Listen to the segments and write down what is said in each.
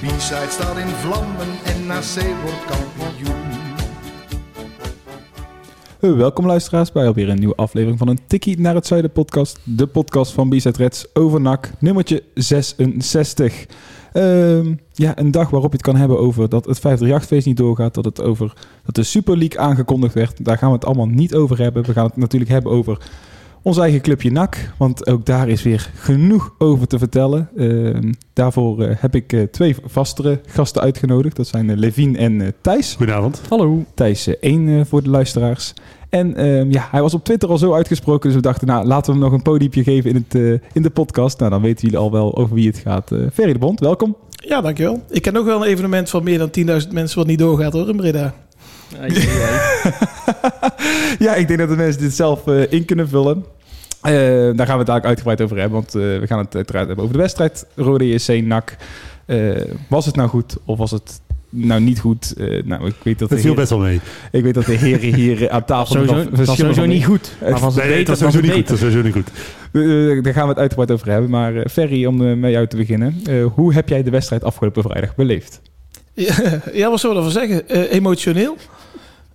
De B-side staat in vlammen en NAC wordt kampioen. Welkom luisteraars bij alweer een nieuwe aflevering van een Tikkie naar het Zuiden podcast. De podcast van Bizet Reds over NAC, nummertje 66. Ehm, ja, een dag waarop je het kan hebben over dat het 538-feest niet doorgaat. Dat het over dat de Super League aangekondigd werd. Daar gaan we het allemaal niet over hebben. We gaan het natuurlijk hebben over ons eigen clubje NAC. Want ook daar is weer genoeg over te vertellen. Ehm, daarvoor eh, heb ik eh, twee vastere gasten uitgenodigd. Dat zijn uh, Levine en eh, Thijs. Goedenavond. Hallo. Thijs 1 voor de luisteraars. En ehm, ja, hij was op Twitter al zo uitgesproken. Dus we dachten, nou, laten we hem nog een podiumpje geven in, het, eh, in de podcast. Nou, dan weten jullie al wel over wie het gaat. Eh Ferry de Bond, welkom. Ja, dankjewel. Ik ken ook wel een evenement van meer dan 10.000 mensen wat niet doorgaat hoor, in Breda. ja, ik denk dat de mensen dit zelf eh, in kunnen vullen. Eh, daar gaan we het dadelijk uitgebreid over hebben. Want eh, we gaan het uiteraard hebben over de wedstrijd. Rode JC, NAC. Eh, was het nou goed of was het nou niet goed? Eh, nou, ik weet dat de Dat viel heren, best wel mee. ik weet dat de heren hier aan tafel... Sowieso, het was sowieso niet goed. Maar het Nee, dat was sowieso niet goed. het Dat was sowieso niet goed. Daar gaan we het uitgebreid over hebben. Maar eh, Ferry, om met jou te beginnen. Eh, hoe heb jij de wedstrijd afgelopen vrijdag beleefd? Ja, ja wat zullen we ervan zeggen? Eh, emotioneel.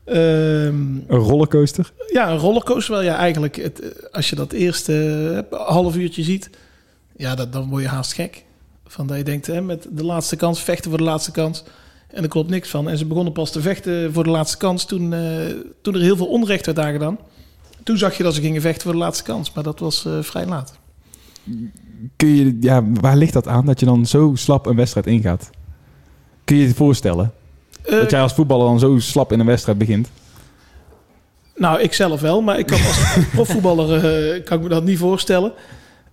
Ehm, Een rollercoaster? ja, een rollercoaster wel. Ja, eigenlijk, het, als je dat eerste half uurtje ziet, ja, dat, dan word je haast gek. Van dat je denkt, hè, met de laatste kans, vechten voor de laatste kans. En er klopt niks van. En ze begonnen pas te vechten voor de laatste kans toen, eh, toen er heel veel onrecht werd aangedaan. Toen zag je dat ze gingen vechten voor de laatste kans. Maar dat was eh, vrij laat. Kun je, ja, waar ligt dat aan dat je dan zo slap een wedstrijd ingaat? Kun je je het voorstellen? Eh, dat jij als voetballer dan zo slap in een wedstrijd begint? Nou, ik zelf wel, maar ik kan als profvoetballer eh, kan ik me dat niet voorstellen.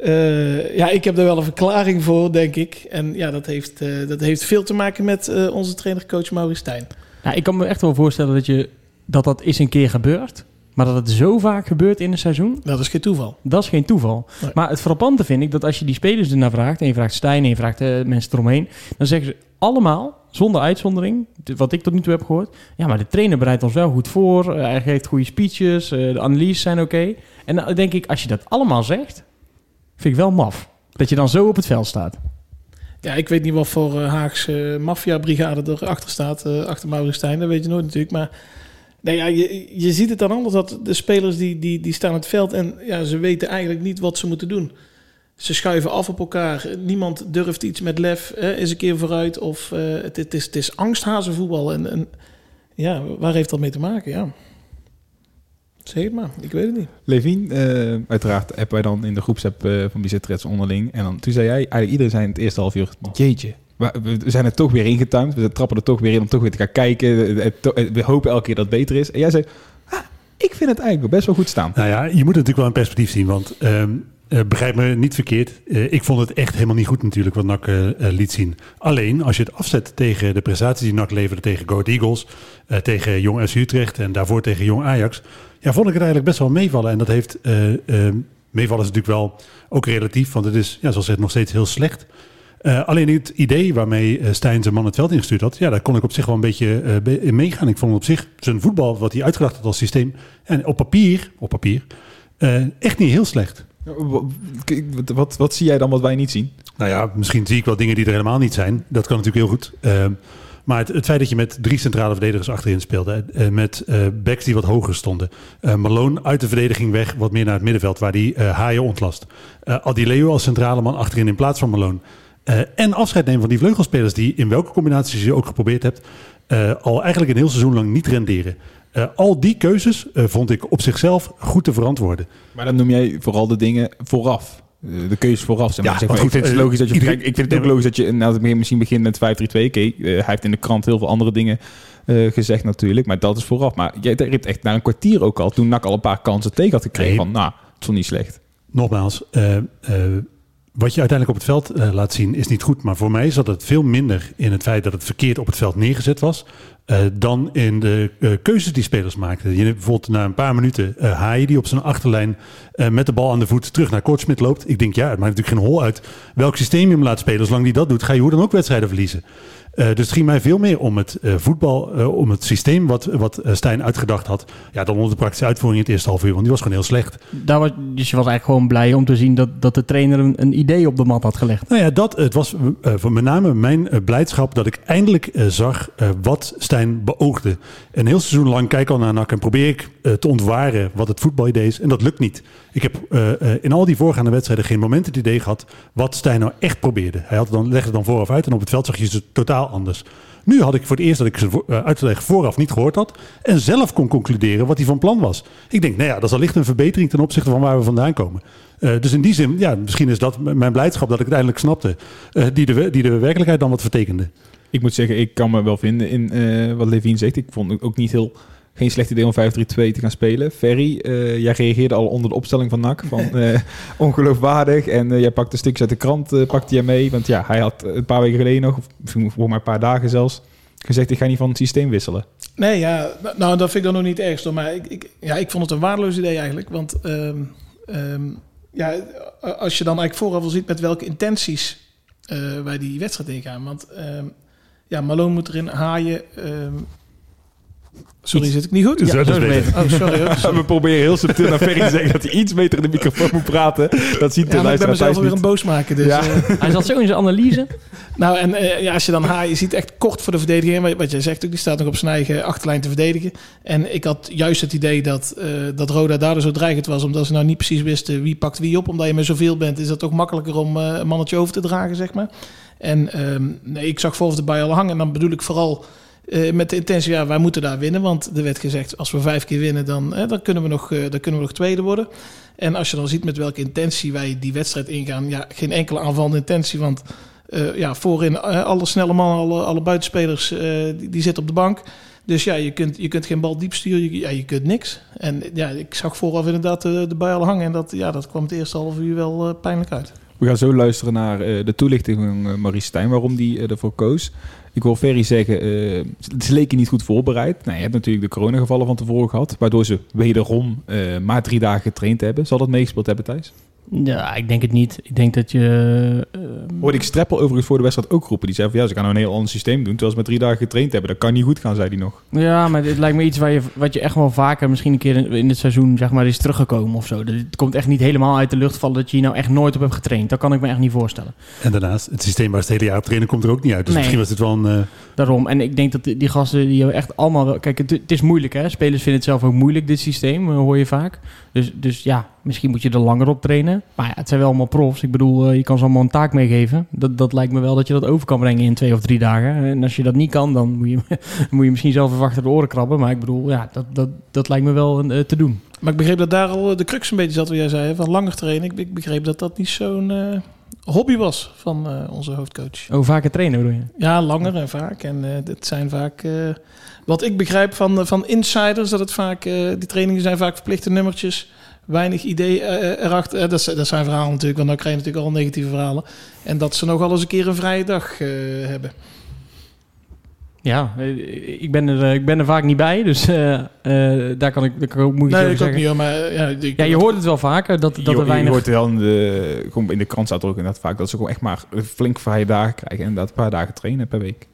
Eh, ja, ik heb er wel een verklaring voor, denk ik. En ja, dat heeft, eh, dat heeft veel te maken met eh, onze trainer-coach Maurice Stijn. Nou, ik kan me echt wel voorstellen dat, je, dat dat eens een keer gebeurt. Maar dat het zo vaak gebeurt in een seizoen, Dat is geen toeval. dat is geen toeval. Nee. Maar het frappante vind ik dat als je die spelers ernaar vraagt... en je vraagt Stijn en je vraagt de mensen eromheen... dan zeggen ze allemaal, zonder uitzondering, wat ik tot nu toe heb gehoord... ja, maar de trainer bereidt ons wel goed voor. eh, hij geeft goede speeches, eh, de analyses zijn oké. En dan denk ik, als je dat allemaal zegt... vind ik wel maf. Dat je dan zo op het veld staat. Ja, ik weet niet wat voor eh, Haagse maffia-brigade erachter staat, achter Maurice Stijn. Dat weet je nooit natuurlijk. Maar nee, ja, je, je ziet het dan anders dat de spelers die, die, die staan het veld... en ja, ze weten eigenlijk niet wat ze moeten doen. Ze schuiven af op elkaar. Niemand durft iets met lef, hè, eens een keer vooruit. Of eh, het, het, is, het is angsthazenvoetbal. En, en ja, waar heeft dat mee te maken? Ja. Zeg het maar, ik weet het niet. Levin, eh, uiteraard hebben wij dan in de groepsapp eh, van Bizet Reds onderling. En dan, toen zei jij, eigenlijk iedereen zei in het eerste half uur, jeetje. We, zijn er toch weer ingetuimd. We trappen er toch weer in om toch weer te gaan kijken. We hopen elke keer dat het beter is. En jij zei, ah, ik vind het eigenlijk best wel goed staan. Nou ja, je moet het natuurlijk wel in perspectief zien. Want ehm, eh, begrijp me niet verkeerd. Eh, ik vond het echt helemaal niet goed natuurlijk wat NAC eh, liet zien. Alleen als je het afzet tegen de prestaties die NAC leverde tegen Go Ahead Eagles... tegen Jong SC Utrecht en daarvoor tegen Jong Ajax... ja, vond ik het eigenlijk best wel meevallen. En dat heeft... meevallen is natuurlijk wel ook relatief. Want het is, ja, zoals gezegd, nog steeds heel slecht... Alleen het idee waarmee Stijn zijn man het veld ingestuurd had, ja, daar kon ik op zich wel een beetje be- in meegaan. Ik vond op zich zijn voetbal, wat hij uitgedacht had als systeem, en op papier, op papier, echt niet heel slecht. Wat, wat, wat zie jij dan wat wij niet zien? Nou ja, misschien zie ik wel dingen die er helemaal niet zijn. Dat kan natuurlijk heel goed. Eh, maar het, feit dat je met drie centrale verdedigers achterin speelde, eh, met eh, backs die wat hoger stonden, eh Malone uit de verdediging weg, wat meer naar het middenveld, waar die eh haaien ontlast. Eh Adileo als centrale man achterin in plaats van Malone. Eh, en afscheid nemen van die vleugelspelers die in welke combinaties je ook geprobeerd hebt, eh, al eigenlijk een heel seizoen lang niet renderen. Eh, al die keuzes eh, vond ik op zichzelf goed te verantwoorden. Maar dan noem jij vooral de dingen vooraf. Eh, De keuzes vooraf. Zeg maar. Ja, zeg maar, want ik vind het goed, logisch dat je. iedereen- ik vind het ook logisch dat je. Nou, dat je misschien begint met 5-3-2. Oké, eh, hij heeft in de krant heel veel andere dingen eh, gezegd natuurlijk. Maar dat is vooraf. Maar jij riep echt na een kwartier ook al. Toen NAC al een paar kansen tegen had gekregen. Nee. Van nou, het is wel niet slecht. nogmaals, eh, eh, wat je uiteindelijk op het veld eh, laat zien is niet goed. Maar voor mij zat het veel minder in het feit dat het verkeerd op het veld neergezet was. Eh, dan in de eh, keuzes die spelers maakten. Je hebt bijvoorbeeld na een paar minuten eh Haaien die op zijn achterlijn met de bal aan de voet terug naar Kortsmit loopt. Ik denk ja, het maakt natuurlijk geen hol uit welk systeem je hem laat spelen. Zolang die dat doet, ga je hoe dan ook wedstrijden verliezen. Eh, dus het ging mij veel meer om het eh, voetbal, eh, om het systeem wat, wat Stijn uitgedacht had. Ja, dan om de praktische uitvoering in het eerste half uur, want die was gewoon heel slecht. Daar was, dus je was eigenlijk gewoon blij om te zien dat, dat de trainer een, een idee op de mat had gelegd. Nou ja, dat, het was voor met name mijn blijdschap dat ik eindelijk zag wat Stijn beoogde. Een heel seizoen lang kijk ik al naar NAC en probeer ik te ontwaren wat het voetbalidee is. En dat lukt niet. Ik heb in al die voorgaande wedstrijden geen moment het idee gehad wat Stijn nou echt probeerde. Hij had dan, legde het dan vooraf uit en op het veld zag je ze totaal anders. Nu had ik voor het eerst dat ik vo- eh, uitleg vooraf niet gehoord had. En zelf kon concluderen wat hij van plan was. Ik denk, nou ja, dat is allicht een verbetering ten opzichte van waar we vandaan komen. Eh, dus in die zin, ja, misschien is dat mijn blijdschap dat ik het eindelijk snapte. eh, die, de, die de werkelijkheid dan wat vertekende. Ik moet zeggen, ik kan me wel vinden in wat Levine zegt. Ik vond het ook niet heel... Geen slecht idee om 5-3-2 te gaan spelen. Ferry, eh, jij reageerde al onder de opstelling van NAC. Van eh, ongeloofwaardig. En eh, jij pakte stukjes uit de krant pakte jij mee. Want ja, hij had een paar weken geleden nog, of voor maar een paar dagen zelfs, gezegd ik ga niet van het systeem wisselen. Nee, ja, nou, nou, dat vind ik dan nog niet hoor. Maar ik, ik, ja, ik vond het een waardeloos idee eigenlijk. Want ehm, ehm, ja, als je dan eigenlijk vooraf al ziet met welke intenties wij die wedstrijd ingaan. Want ehm, ja, Malone moet erin haaien. Sorry, zit ik niet goed? Ja, dat is beter. Oh, sorry. hoor. We proberen heel subtiel naar Ferry te zeggen dat hij iets beter in de microfoon moet praten. Dat ziet de Ja, maar ik ben mezelf alweer een boos maken. Dus, Ja. eh, Hij zat zo in zijn analyse. Nou, en eh, ja, als je dan haar, je ziet echt kort voor de verdediging. Wat, wat jij zegt ook, die staat nog op zijn eigen achterlijn te verdedigen. En ik had juist het idee dat, eh, dat Roda daardoor zo dreigend was. Omdat ze nou niet precies wisten wie pakt wie op. Omdat je met zoveel bent, is dat toch makkelijker om eh, een mannetje over te dragen, zeg maar. En ehm, nee, ik zag Volf erbij al hangen. En dan bedoel ik vooral eh, met de intentie, ja, wij moeten daar winnen. Want er werd gezegd, als we vijf keer winnen, dan, eh, dan, kunnen, we nog, eh, dan kunnen we nog tweede worden. En als je dan ziet met welke intentie wij die wedstrijd ingaan. Ja, geen enkele aanvallende intentie, want... Ja, voorin alle snelle mannen, alle, alle buitenspelers, die, die zitten op de bank. Dus ja, je kunt, je kunt geen bal diep sturen, je, ja, je kunt niks. En ja, ik zag vooraf inderdaad de, de al hangen. En dat, ja, dat kwam het eerste half uur wel pijnlijk uit. We gaan zo luisteren naar de toelichting van Maurice Stijn, waarom die ervoor koos. Ik wil Ferry zeggen, eh, ze leken niet goed voorbereid. Nou, je hebt natuurlijk de coronagevallen van tevoren gehad, waardoor ze wederom eh, maar drie dagen getraind hebben. Zal dat meegespeeld hebben, Thijs? Ja, ik denk het niet. Ik denk dat je... eh, Hoorde ik Streppel overigens voor de wedstrijd ook roepen. Die zei van ja, ze gaan nou een heel ander systeem doen, terwijl ze maar drie dagen getraind hebben. Dat kan niet goed gaan, zei hij nog. Ja, maar het lijkt me iets waar je, wat je echt wel vaker misschien een keer in, in het seizoen zeg maar, is teruggekomen of zo. Dat- Het komt echt niet helemaal uit de lucht vallen dat je hier nou echt nooit op hebt getraind. Dat kan ik me echt niet voorstellen. En daarnaast, het systeem waar ze het hele jaar op trainen komt er ook niet uit. Dus Nee. misschien was dit wel een... eh, Daarom. En ik denk dat die, gasten die hebben echt allemaal wel... Kijk, het, het is moeilijk hè. Spelers vinden het zelf ook moeilijk, dit systeem, eh, hoor je vaak. Dus, dus ja, misschien moet je er langer op trainen. Maar ja, het zijn wel allemaal profs. Ik bedoel, eh, je kan ze allemaal een taak meegeven. Dat, dat lijkt me wel dat je dat over kan brengen in twee of drie dagen. En als je dat niet kan, dan moet je, moet je misschien zelf even achter de oren krabben. Maar ik bedoel, ja, dat, dat, dat lijkt me wel eh, te doen. Maar ik begreep dat daar al de crux een beetje zat, wat jij zei, van langer trainen. Ik, begreep dat dat niet zo'n eh, hobby was van eh, onze hoofdcoach. Oh, vaker trainen bedoel je? Ja, langer en vaak. En eh het zijn vaak, eh, wat ik begrijp van, van insiders, dat het vaak, eh, die trainingen zijn vaak verplichte nummertjes. Weinig idee eh, erachter. Eh, dat, dat zijn verhalen natuurlijk, want dan krijg je natuurlijk al negatieve verhalen. En dat ze nogal eens een keer een vrije dag eh, hebben. Ja, eh, ik ben er, eh, ik ben er vaak niet bij. Dus eh, eh, daar kan ik, daar kan ik ook moeilijk Nee, over ik ook zeggen. niet maar eh, ja, ik- Ja, je hoort het wel vaker dat, dat je, er weinig... je hoort wel in de, gewoon in de krant staat er ook inderdaad vaak dat ze gewoon echt maar flink vrije dagen krijgen. En inderdaad een paar dagen trainen per week.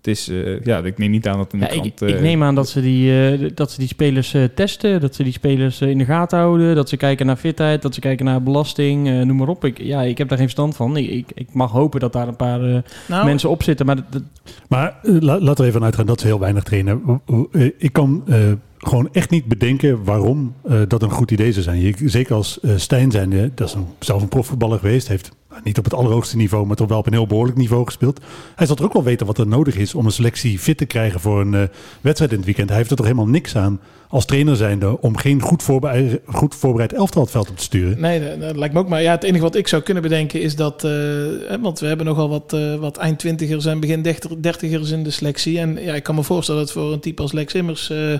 Het is, eh, ja, ik neem niet aan dat in de Ja, ik, krant... ik eh, neem aan dat ze die, eh, dat ze die spelers eh, testen, dat ze die spelers eh, in de gaten houden, dat ze kijken naar fitheid, dat ze kijken naar belasting, eh, noem maar op. Ik, ja, ik heb daar geen verstand van. Ik, ik, ik mag hopen dat daar een paar eh, nou, mensen op zitten, maar dat, dat- Maar la- laten we even vanuit gaan dat ze heel weinig trainen. Ik kan eh, gewoon echt niet bedenken waarom eh, dat een goed idee zou zijn. Je, zeker als eh, Stijn dat is zelf een profvoetballer geweest, heeft nou, niet op het allerhoogste niveau, maar toch wel op een heel behoorlijk niveau gespeeld. Hij zal er ook wel weten wat er nodig is om een selectie fit te krijgen voor een eh, wedstrijd in het weekend. Hij heeft er toch helemaal niks aan als trainer zijnde om geen goed voorbereid, goed voorbereid elftal het veld op te sturen. Nee, dat, lijkt me ook. Maar ja, het enige wat ik zou kunnen bedenken is dat... eh, hè, want we hebben nogal wat, eh, wat eind twintigers en begin dertig- dertigers in de selectie. En ja, ik kan me voorstellen dat het voor een type als Lex Immers eh, eh,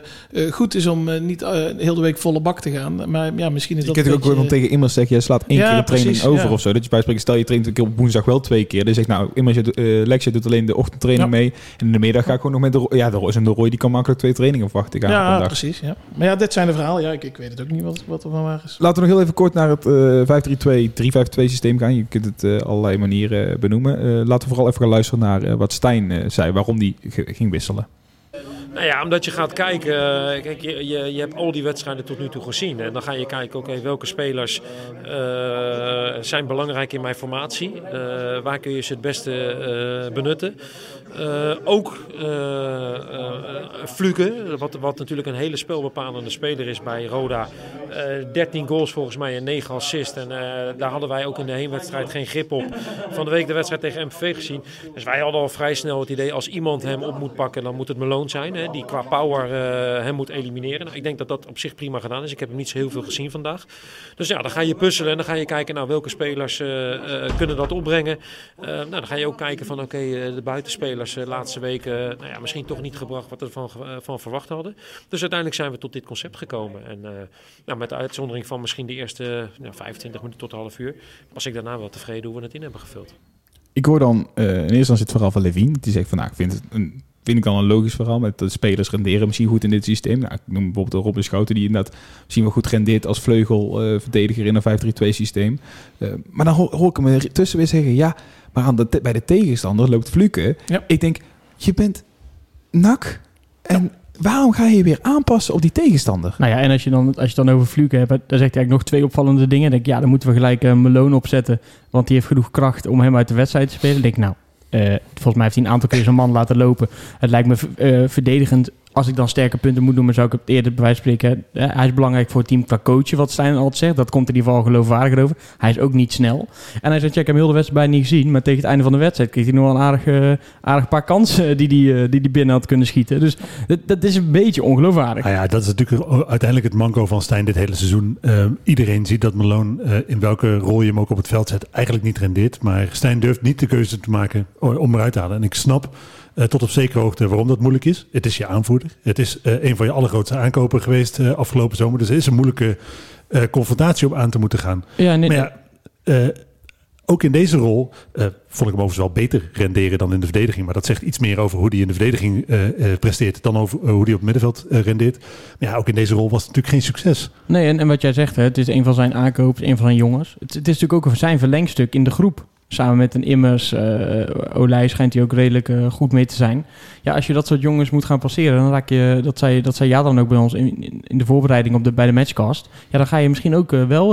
goed is om niet heel de week volle bak te gaan. Maar ja, misschien is dat kunt een ook gewoon beetje- tegen Immers zeggen, je slaat één Ja, keer de training precies, over ja. of zo. Dat je bij spreken, stel je traint een keer op woensdag wel twee keer. Dan zegt nou, Immers, eh, Lex, je doet alleen de ochtendtraining Ja. mee. En in de middag ga ik gewoon nog met de, ja, de, de Roy, die kan makkelijk twee trainingen verwachten Ja, dag. Ja. Maar ja, dit zijn de verhalen. Ja, ik, ik weet het ook niet wat, wat er van waar is. Laten we nog heel even kort naar het eh 5-3-2, 3-5-2 systeem gaan. Je kunt het eh, allerlei manieren eh, benoemen. Eh, laten we vooral even gaan luisteren naar wat Stijn zei, waarom die ging wisselen. Nou ja, omdat je gaat kijken, eh, kijk, je, je, je hebt al die wedstrijden tot nu toe gezien. En dan ga je kijken, oké, welke spelers eh, zijn belangrijk in mijn formatie? Eh, waar kun je ze het beste benutten? Ook Fluke, wat, wat natuurlijk een hele spelbepalende speler is bij Roda. Eh 13 goals volgens mij en 9 assists. En daar hadden wij ook in de heenwedstrijd geen grip op. Van de week de wedstrijd tegen MVV gezien. Dus wij hadden al vrij snel het idee, als iemand hem op moet pakken, dan moet het Malone zijn. Die qua power eh, hem moet elimineren. Nou, ik denk dat dat op zich prima gedaan is. Ik heb hem niet zo heel veel gezien vandaag. Dus ja, dan ga je puzzelen en dan ga je kijken naar welke spelers eh, eh, kunnen dat opbrengen. Eh, nou, dan ga je ook kijken van oké, eh, de buitenspelers de laatste weken nou ja, misschien toch niet gebracht wat we ervan eh, van verwacht hadden. Dus uiteindelijk zijn we tot dit concept gekomen. En eh, nou, met de uitzondering van misschien de eerste nou, 25 minuten tot een half uur, was ik daarna wel tevreden hoe we het in hebben gevuld. Ik hoor dan eh, in eerste instantie het verhaal van Levine. Die zegt van, nou, ik vind het een, vind ik dan een logisch verhaal. Met de spelers renderen misschien goed in dit systeem. Nou, ik noem bijvoorbeeld de Robin Schouten, die inderdaad misschien wel goed rendeert als vleugelverdediger in een 5-3-2 systeem. Eh, maar dan hoor, hoor ik hem er tussen weer zeggen, ja, maar aan de, bij de tegenstander loopt Fluke. Ja. Ik denk, je bent nak. En waarom ga je je weer aanpassen op die tegenstander? Nou ja, en als je dan, als je dan over Fluke hebt, dan zegt hij eigenlijk nog twee opvallende dingen. Dan denk ik, ja, dan moeten we gelijk een Malone opzetten, want die heeft genoeg kracht om hem uit de wedstrijd te spelen. Dan denk ik, nou, eh, volgens mij heeft hij een aantal keer zijn man laten lopen. Het lijkt me eh, verdedigend. Als ik dan sterke punten moet noemen, zou ik het eerder bij wijze spreken... eh, hij is belangrijk voor het team qua coachen, wat Stijn altijd zegt. Dat komt in ieder geval geloofwaardig over. Hij is ook niet snel. En hij zegt, ja, ik heb heel de wedstrijd niet gezien. Maar tegen het einde van de wedstrijd kreeg hij nog wel een aardig, eh, aardig paar kansen die hij die, die binnen had kunnen schieten. Dus dat, dat is een beetje ongeloofwaardig. Nou ja, dat is natuurlijk uiteindelijk het manco van Stijn dit hele seizoen. Eh, iedereen ziet dat Malone, eh, in welke rol je hem ook op het veld zet, eigenlijk niet rendeert. Maar Stijn durft niet de keuze te maken om eruit te halen. En ik snap eh, tot op zekere hoogte waarom dat moeilijk is. Het is je aanvoerder. Het is eh, een van je allergrootste aankopen geweest eh, afgelopen zomer. Dus er is een moeilijke confrontatie om aan te moeten gaan. Ja, nee, Maar ja, ook in deze rol vond ik hem overigens wel beter renderen dan in de verdediging. Maar dat zegt iets meer over hoe hij in de verdediging presteert dan over hoe hij op het middenveld rendeert. Maar ja, ook in deze rol was het natuurlijk geen succes. Nee, en, en wat jij zegt, hè, het is een van zijn aankopen, een van zijn jongens. Het, het is natuurlijk ook zijn verlengstuk in de groep. Samen met een Immers, eh Olij schijnt hij ook redelijk eh, goed mee te zijn. Ja, als je dat soort jongens moet gaan passeren, dan raak je, dat zei, dat zei ja dan ook bij ons in, in, de voorbereiding op de, bij de matchcast. Ja, dan ga je misschien ook eh, wel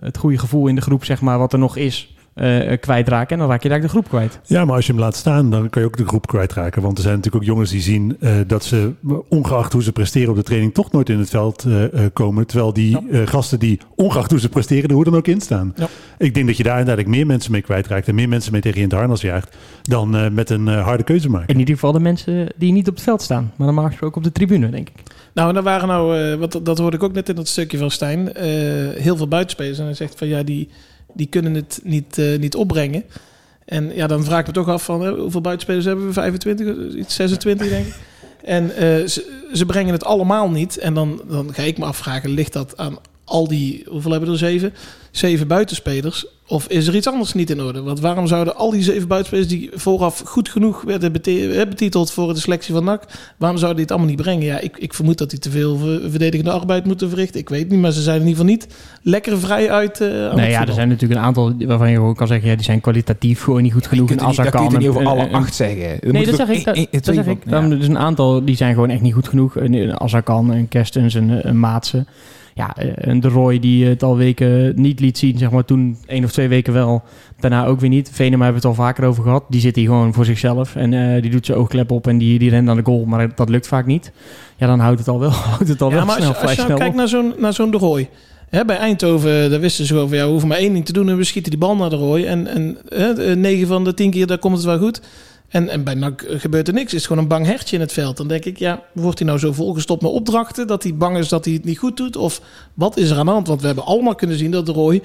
het goede gevoel in de groep, zeg maar, wat er nog is, eh, eh, kwijtraken. En dan raak je daar de groep kwijt. Ja, maar als je hem laat staan, dan kan je ook de groep kwijtraken. Want er zijn natuurlijk ook jongens die zien eh, dat ze, ongeacht hoe ze presteren op de training, toch nooit in het veld eh, eh, komen. Terwijl die eh, gasten die, ongeacht hoe ze presteren, er hoe dan ook in staan. Ja. Ik denk dat je daar inderdaad meer mensen mee kwijtraakt en meer mensen mee tegen je in het harnas jaagt, dan eh, met een harde keuze maken. In ieder geval de mensen die niet op het veld staan. Maar dan mag je ook op de tribune, denk ik. Nou, en dan waren nou, eh, wat, dat hoorde ik ook net in dat stukje van Stijn, eh, heel veel buitenspelers. En hij zegt van ja, die, die kunnen het niet, eh, niet opbrengen. En ja, dan vraag ik me toch af van eh, hoeveel buitenspelers hebben we? 25, iets 26 denk ik. En eh, ze, ze brengen het allemaal niet. En dan, dan ga ik me afvragen, ligt dat aan al die, hoeveel hebben we er zeven? Zeven buitenspelers. Of is er iets anders niet in orde? Want waarom zouden al die zeven buitenspelers die vooraf goed genoeg werden eh, betiteld voor de selectie van NAC, waarom zouden die het allemaal niet brengen? Ja, ik, ik vermoed dat die te veel ver- verdedigende arbeid moeten verrichten. Ik weet niet, maar ze zijn in ieder geval niet lekker vrij uit. eh, het Nee, ja, er zijn natuurlijk een aantal waarvan je gewoon kan zeggen, ja, die zijn kwalitatief gewoon niet goed genoeg. Je kunt En er niet- dat kun je Azarkan toch niet en- over alle acht zeggen. Er Nee, dat zeg ik. één- Dat, één- dat twee zeg van- ik. ja. Daarom, er is een aantal die zijn gewoon echt niet goed genoeg. Een- Een Azarkan, een Kerstens, een, een Maatsen. Ja, eh, een De Roy die het al weken niet liet zien, zeg maar toen één of twee weken wel. Daarna ook weer niet. Venema hebben we het al vaker over gehad. Die zit hier gewoon voor zichzelf. En eh, die doet zijn oogklep op en die, die rent aan de goal. Maar dat lukt vaak niet. Ja, dan houdt het al wel, houdt het al Ja, wel maar snel, als, je- als vrij je nou snel kijkt naar zo'n, naar zo'n De Roy. Hè, bij Eindhoven, daar wisten ze gewoon van... ja, we hoeven maar één ding te doen en we schieten die bal naar de rooi. En, en hè, 9 van de 10 keer, daar komt het wel goed. En, en bij NAC gebeurt er niks. Het is gewoon een bang hertje in het veld. Dan denk ik, ja, wordt hij nou zo volgestopt met opdrachten... dat hij bang is dat hij het niet goed doet? Of wat is er aan de hand? Want we hebben allemaal kunnen zien dat de rooi...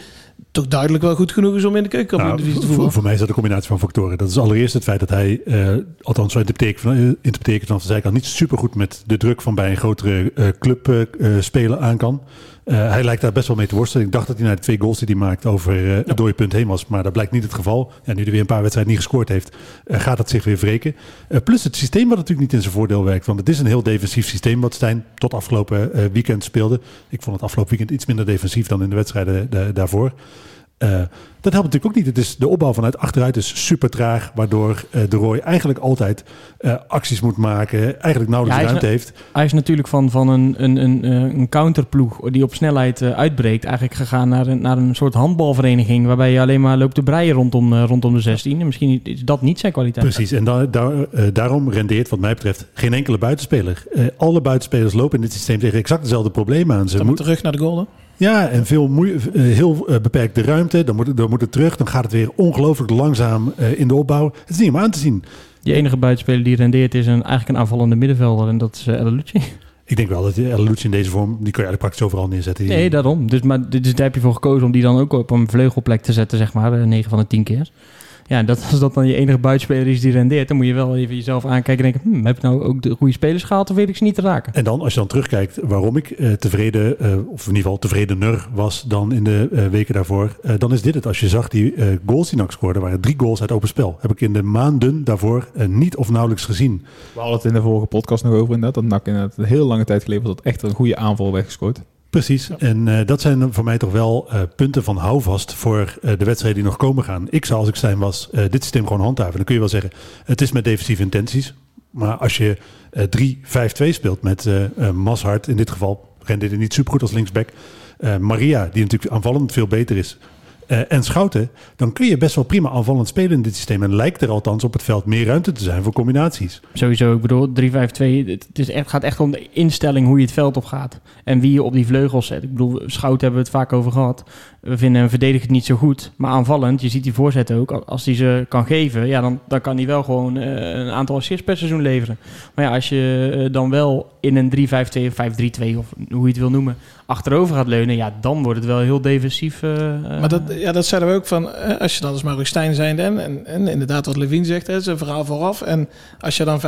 toch duidelijk wel goed genoeg is om in de keukenkampioen-divisie Nou, te voor, voetballen. voor mij is dat een combinatie van factoren. Dat is allereerst het feit dat hij, eh, althans zo interpreteer van, eh, interpreteer ik het vanaf de zijkant, niet super goed met de druk van bij een grotere eh, club spelen aan kan. Eh, hij lijkt daar best wel mee te worstelen. Ik dacht dat hij naar de twee goals die hij maakt over eh het dode punt heen was. Maar dat blijkt niet het geval. Ja, nu hij weer een paar wedstrijden niet gescoord heeft, eh, gaat dat zich weer wreken. Plus het systeem wat natuurlijk niet in zijn voordeel werkt. Want het is een heel defensief systeem wat Stijn tot afgelopen weekend speelde. Ik vond het afgelopen weekend iets minder defensief dan in de wedstrijden da- daarvoor. Eh, dat helpt natuurlijk ook niet. Het is, de opbouw vanuit achteruit is super traag. Waardoor eh, de Roy eigenlijk altijd eh, acties moet maken. Eigenlijk nauwelijks Ja, ruimte heeft. Hij is natuurlijk van, van een, een, een, eh, een counterploeg die op snelheid eh, uitbreekt... eigenlijk gegaan naar een, naar een soort handbalvereniging... waarbij je alleen maar loopt te breien rondom, eh, rondom de 16. En misschien is dat niet zijn kwaliteit. Precies, en da- daar, daarom rendeert wat mij betreft geen enkele buitenspeler. Eh, alle buitenspelers lopen in dit systeem tegen exact dezelfde problemen aan. Ze Dan moet, terug naar de hè? Ja, en veel moe- eh, heel eh, beperkte ruimte. Dan moet, het- dan moet het terug. Dan gaat het weer ongelooflijk langzaam eh, in de opbouw. Het is niet om aan te zien. Die enige buitenspeler die rendeert is een, eigenlijk een aanvallende middenvelder. En dat is uh, El. Ik denk wel dat El Lucci in deze vorm, die kun je eigenlijk praktisch overal neerzetten. Nee, daarom. Dus, maar, dus daar heb je voor gekozen om die dan ook op een vleugelplek te zetten, zeg maar. 9 van de 10 keer. Ja, dat, als dat dan je enige buitenspeler is die rendeert, dan moet je wel even jezelf aankijken en denken, hm, heb ik nou ook de goede spelers gehaald of weet ik ze niet te raken? En dan, als je dan terugkijkt waarom ik eh, tevreden, eh, of in ieder geval tevredener was dan in de eh, weken daarvoor, eh, dan is dit het. Als je zag die eh, goals die NAC scoorde, waren drie goals uit open spel. Heb ik in de maanden daarvoor niet of nauwelijks gezien. We hadden het in de vorige podcast nog over inderdaad. Dat NAC inderdaad een heel lange tijd geleden was dat echt een goede aanval werd gescoord. Precies. En eh, dat zijn voor mij toch wel eh, punten van houvast voor eh, de wedstrijden die nog komen gaan. Ik zou, als ik Stijn was, dit systeem gewoon handhaven. Dan kun je wel zeggen, het is met defensieve intenties. Maar als je eh 3-5-2 speelt met Mashart, in dit geval rendeerde niet supergoed als linksback. Maria, die natuurlijk aanvallend veel beter is. Eh, en Schouten, dan kun je best wel prima aanvallend spelen in dit systeem. En lijkt er althans op het veld meer ruimte te zijn voor combinaties. Sowieso, ik bedoel, 3-5-2, het is echt, gaat echt om de instelling hoe je het veld op gaat. En wie je op die vleugels zet. Ik bedoel, Schout hebben we het vaak over gehad. We vinden hem verdedigend niet zo goed. Maar aanvallend, je ziet die voorzet ook. Als hij ze kan geven, ja, dan, dan kan hij wel gewoon eh, een aantal assists per seizoen leveren. Maar ja, als je eh, dan wel in een 3-5-2 of 5-3-2 of hoe je het wil noemen, achterover gaat leunen, ja, dan wordt het wel heel defensief. eh, Maar dat, ja, dat zeiden we ook van, als je dan als Maurice Stijn zijnde en, en, en inderdaad wat Levine zegt, hè, zijn verhaal vooraf. En als je dan 5-3-2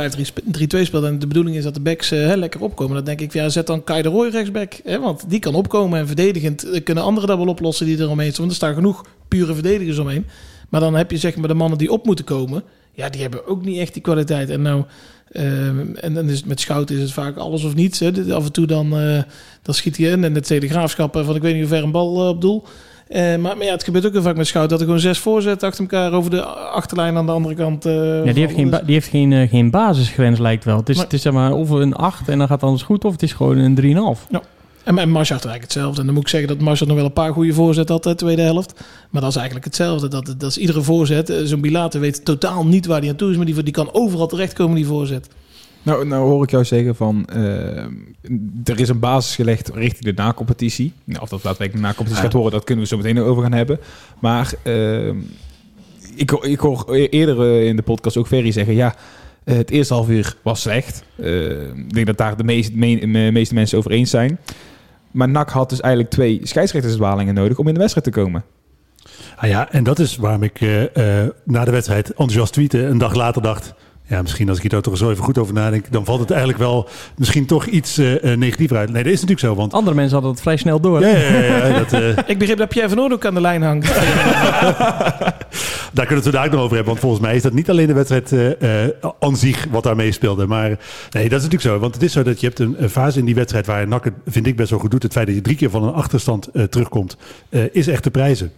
speelt en de bedoeling is dat de backs hè, lekker opkomen, dan denk ik, ja, zet dan Kai de Roy rechtsback. Hè, want die kan opkomen en verdedigend kunnen anderen dat wel oplossen die er omheen staan. Want er staan genoeg pure verdedigers omheen. Maar dan heb je zeg maar de mannen die op moeten komen, ja, die hebben ook niet echt die kwaliteit. En nou... ehm, en dan is het met Schouten is het vaak alles of niets. Hè. Af en toe dan, eh, dan schiet hij in. En het tweede graafschap eh, van ik weet niet hoe ver een bal eh, op doel. Eh, maar, maar ja, het gebeurt ook heel vaak met Schout dat er gewoon zes voorzet achter elkaar over de achterlijn aan de andere kant. eh, Ja, die heeft geen, die heeft geen, eh, geen basisgrens, lijkt wel. Het is, Maar- het is zeg maar of een 8 en dan gaat alles goed, of het is gewoon een 3,5. En, en Marshart eigenlijk hetzelfde. En dan moet ik zeggen dat Marshart nog wel een paar goede voorzetten had de tweede helft. Maar dat is eigenlijk hetzelfde. Dat, dat is iedere voorzet. eh, Zo'n Bilater weet totaal niet waar hij aan toe is. Maar die, die kan overal terechtkomen, die voorzet. Nou, nou hoor ik jou zeggen van, eh, er is een basis gelegd richting de nacompetitie. Nou, of dat daadwerkelijk de nacompetitie gaat horen, dat kunnen we zo meteen over gaan hebben. Maar eh, ik, hoor- ik hoor eerder eh, in de podcast ook Ferry zeggen, ja, eh, het eerste half uur was slecht. Eh, ik denk dat daar de meest, me- me- meeste mensen over eens zijn. Maar NAC had dus eigenlijk twee scheidsrechtersdwalingen nodig om in de wedstrijd te komen. Ah ja, en dat is waarom ik eh, eh, na de wedstrijd enthousiast tweette. Een dag later dacht, ja, misschien als ik hier toch zo even goed over nadenk, dan valt het eigenlijk wel misschien toch iets eh, eh, negatiever uit. Nee, dat is natuurlijk zo, want... Andere mensen hadden het vrij snel door. Ja, ja, ja, ja, dat, eh, Ik begreep dat Pierre van Oort ook aan de lijn hangt. daar kunnen we het zo dadelijk nog over hebben. Want volgens mij is dat niet alleen de wedstrijd eh, eh, aan zich wat daar meespeelde. Maar nee, dat is natuurlijk zo. Want het is zo dat je hebt een, een fase in die wedstrijd waar NAC het, vind ik, best wel goed doet. Het feit dat je drie keer van een achterstand eh, terugkomt, eh, is echt te prijzen.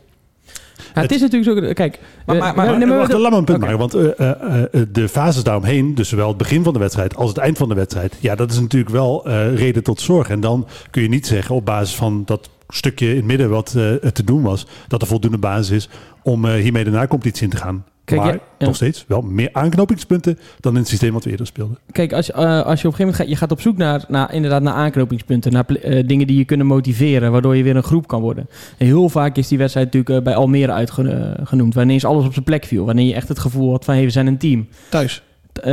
Het is natuurlijk zo... Kijk, Maar- eh, maar- maar- Maar, maar- wacht, laat me een punt maken. Want eh, eh, de fases daaromheen, dus zowel het begin van de wedstrijd als het eind van de wedstrijd, ja, dat is natuurlijk wel reden tot zorg. En dan kun je niet zeggen op basis van dat stukje in het midden wat te doen was, dat er voldoende basis is om hiermee de nacompetitie in te gaan. Kijk, maar ja, nog steeds wel meer aanknopingspunten dan in het systeem wat we eerder speelden. Kijk, als, eh, als je op een gegeven moment gaat, je gaat op zoek naar, naar, inderdaad, naar aanknopingspunten, naar eh, dingen die je kunnen motiveren, waardoor je weer een groep kan worden. En heel vaak is die wedstrijd natuurlijk eh, bij Almere uitgenoemd, wanneer is alles op zijn plek viel, wanneer je echt het gevoel had van, hey, we zijn een team. Thuis. Eh,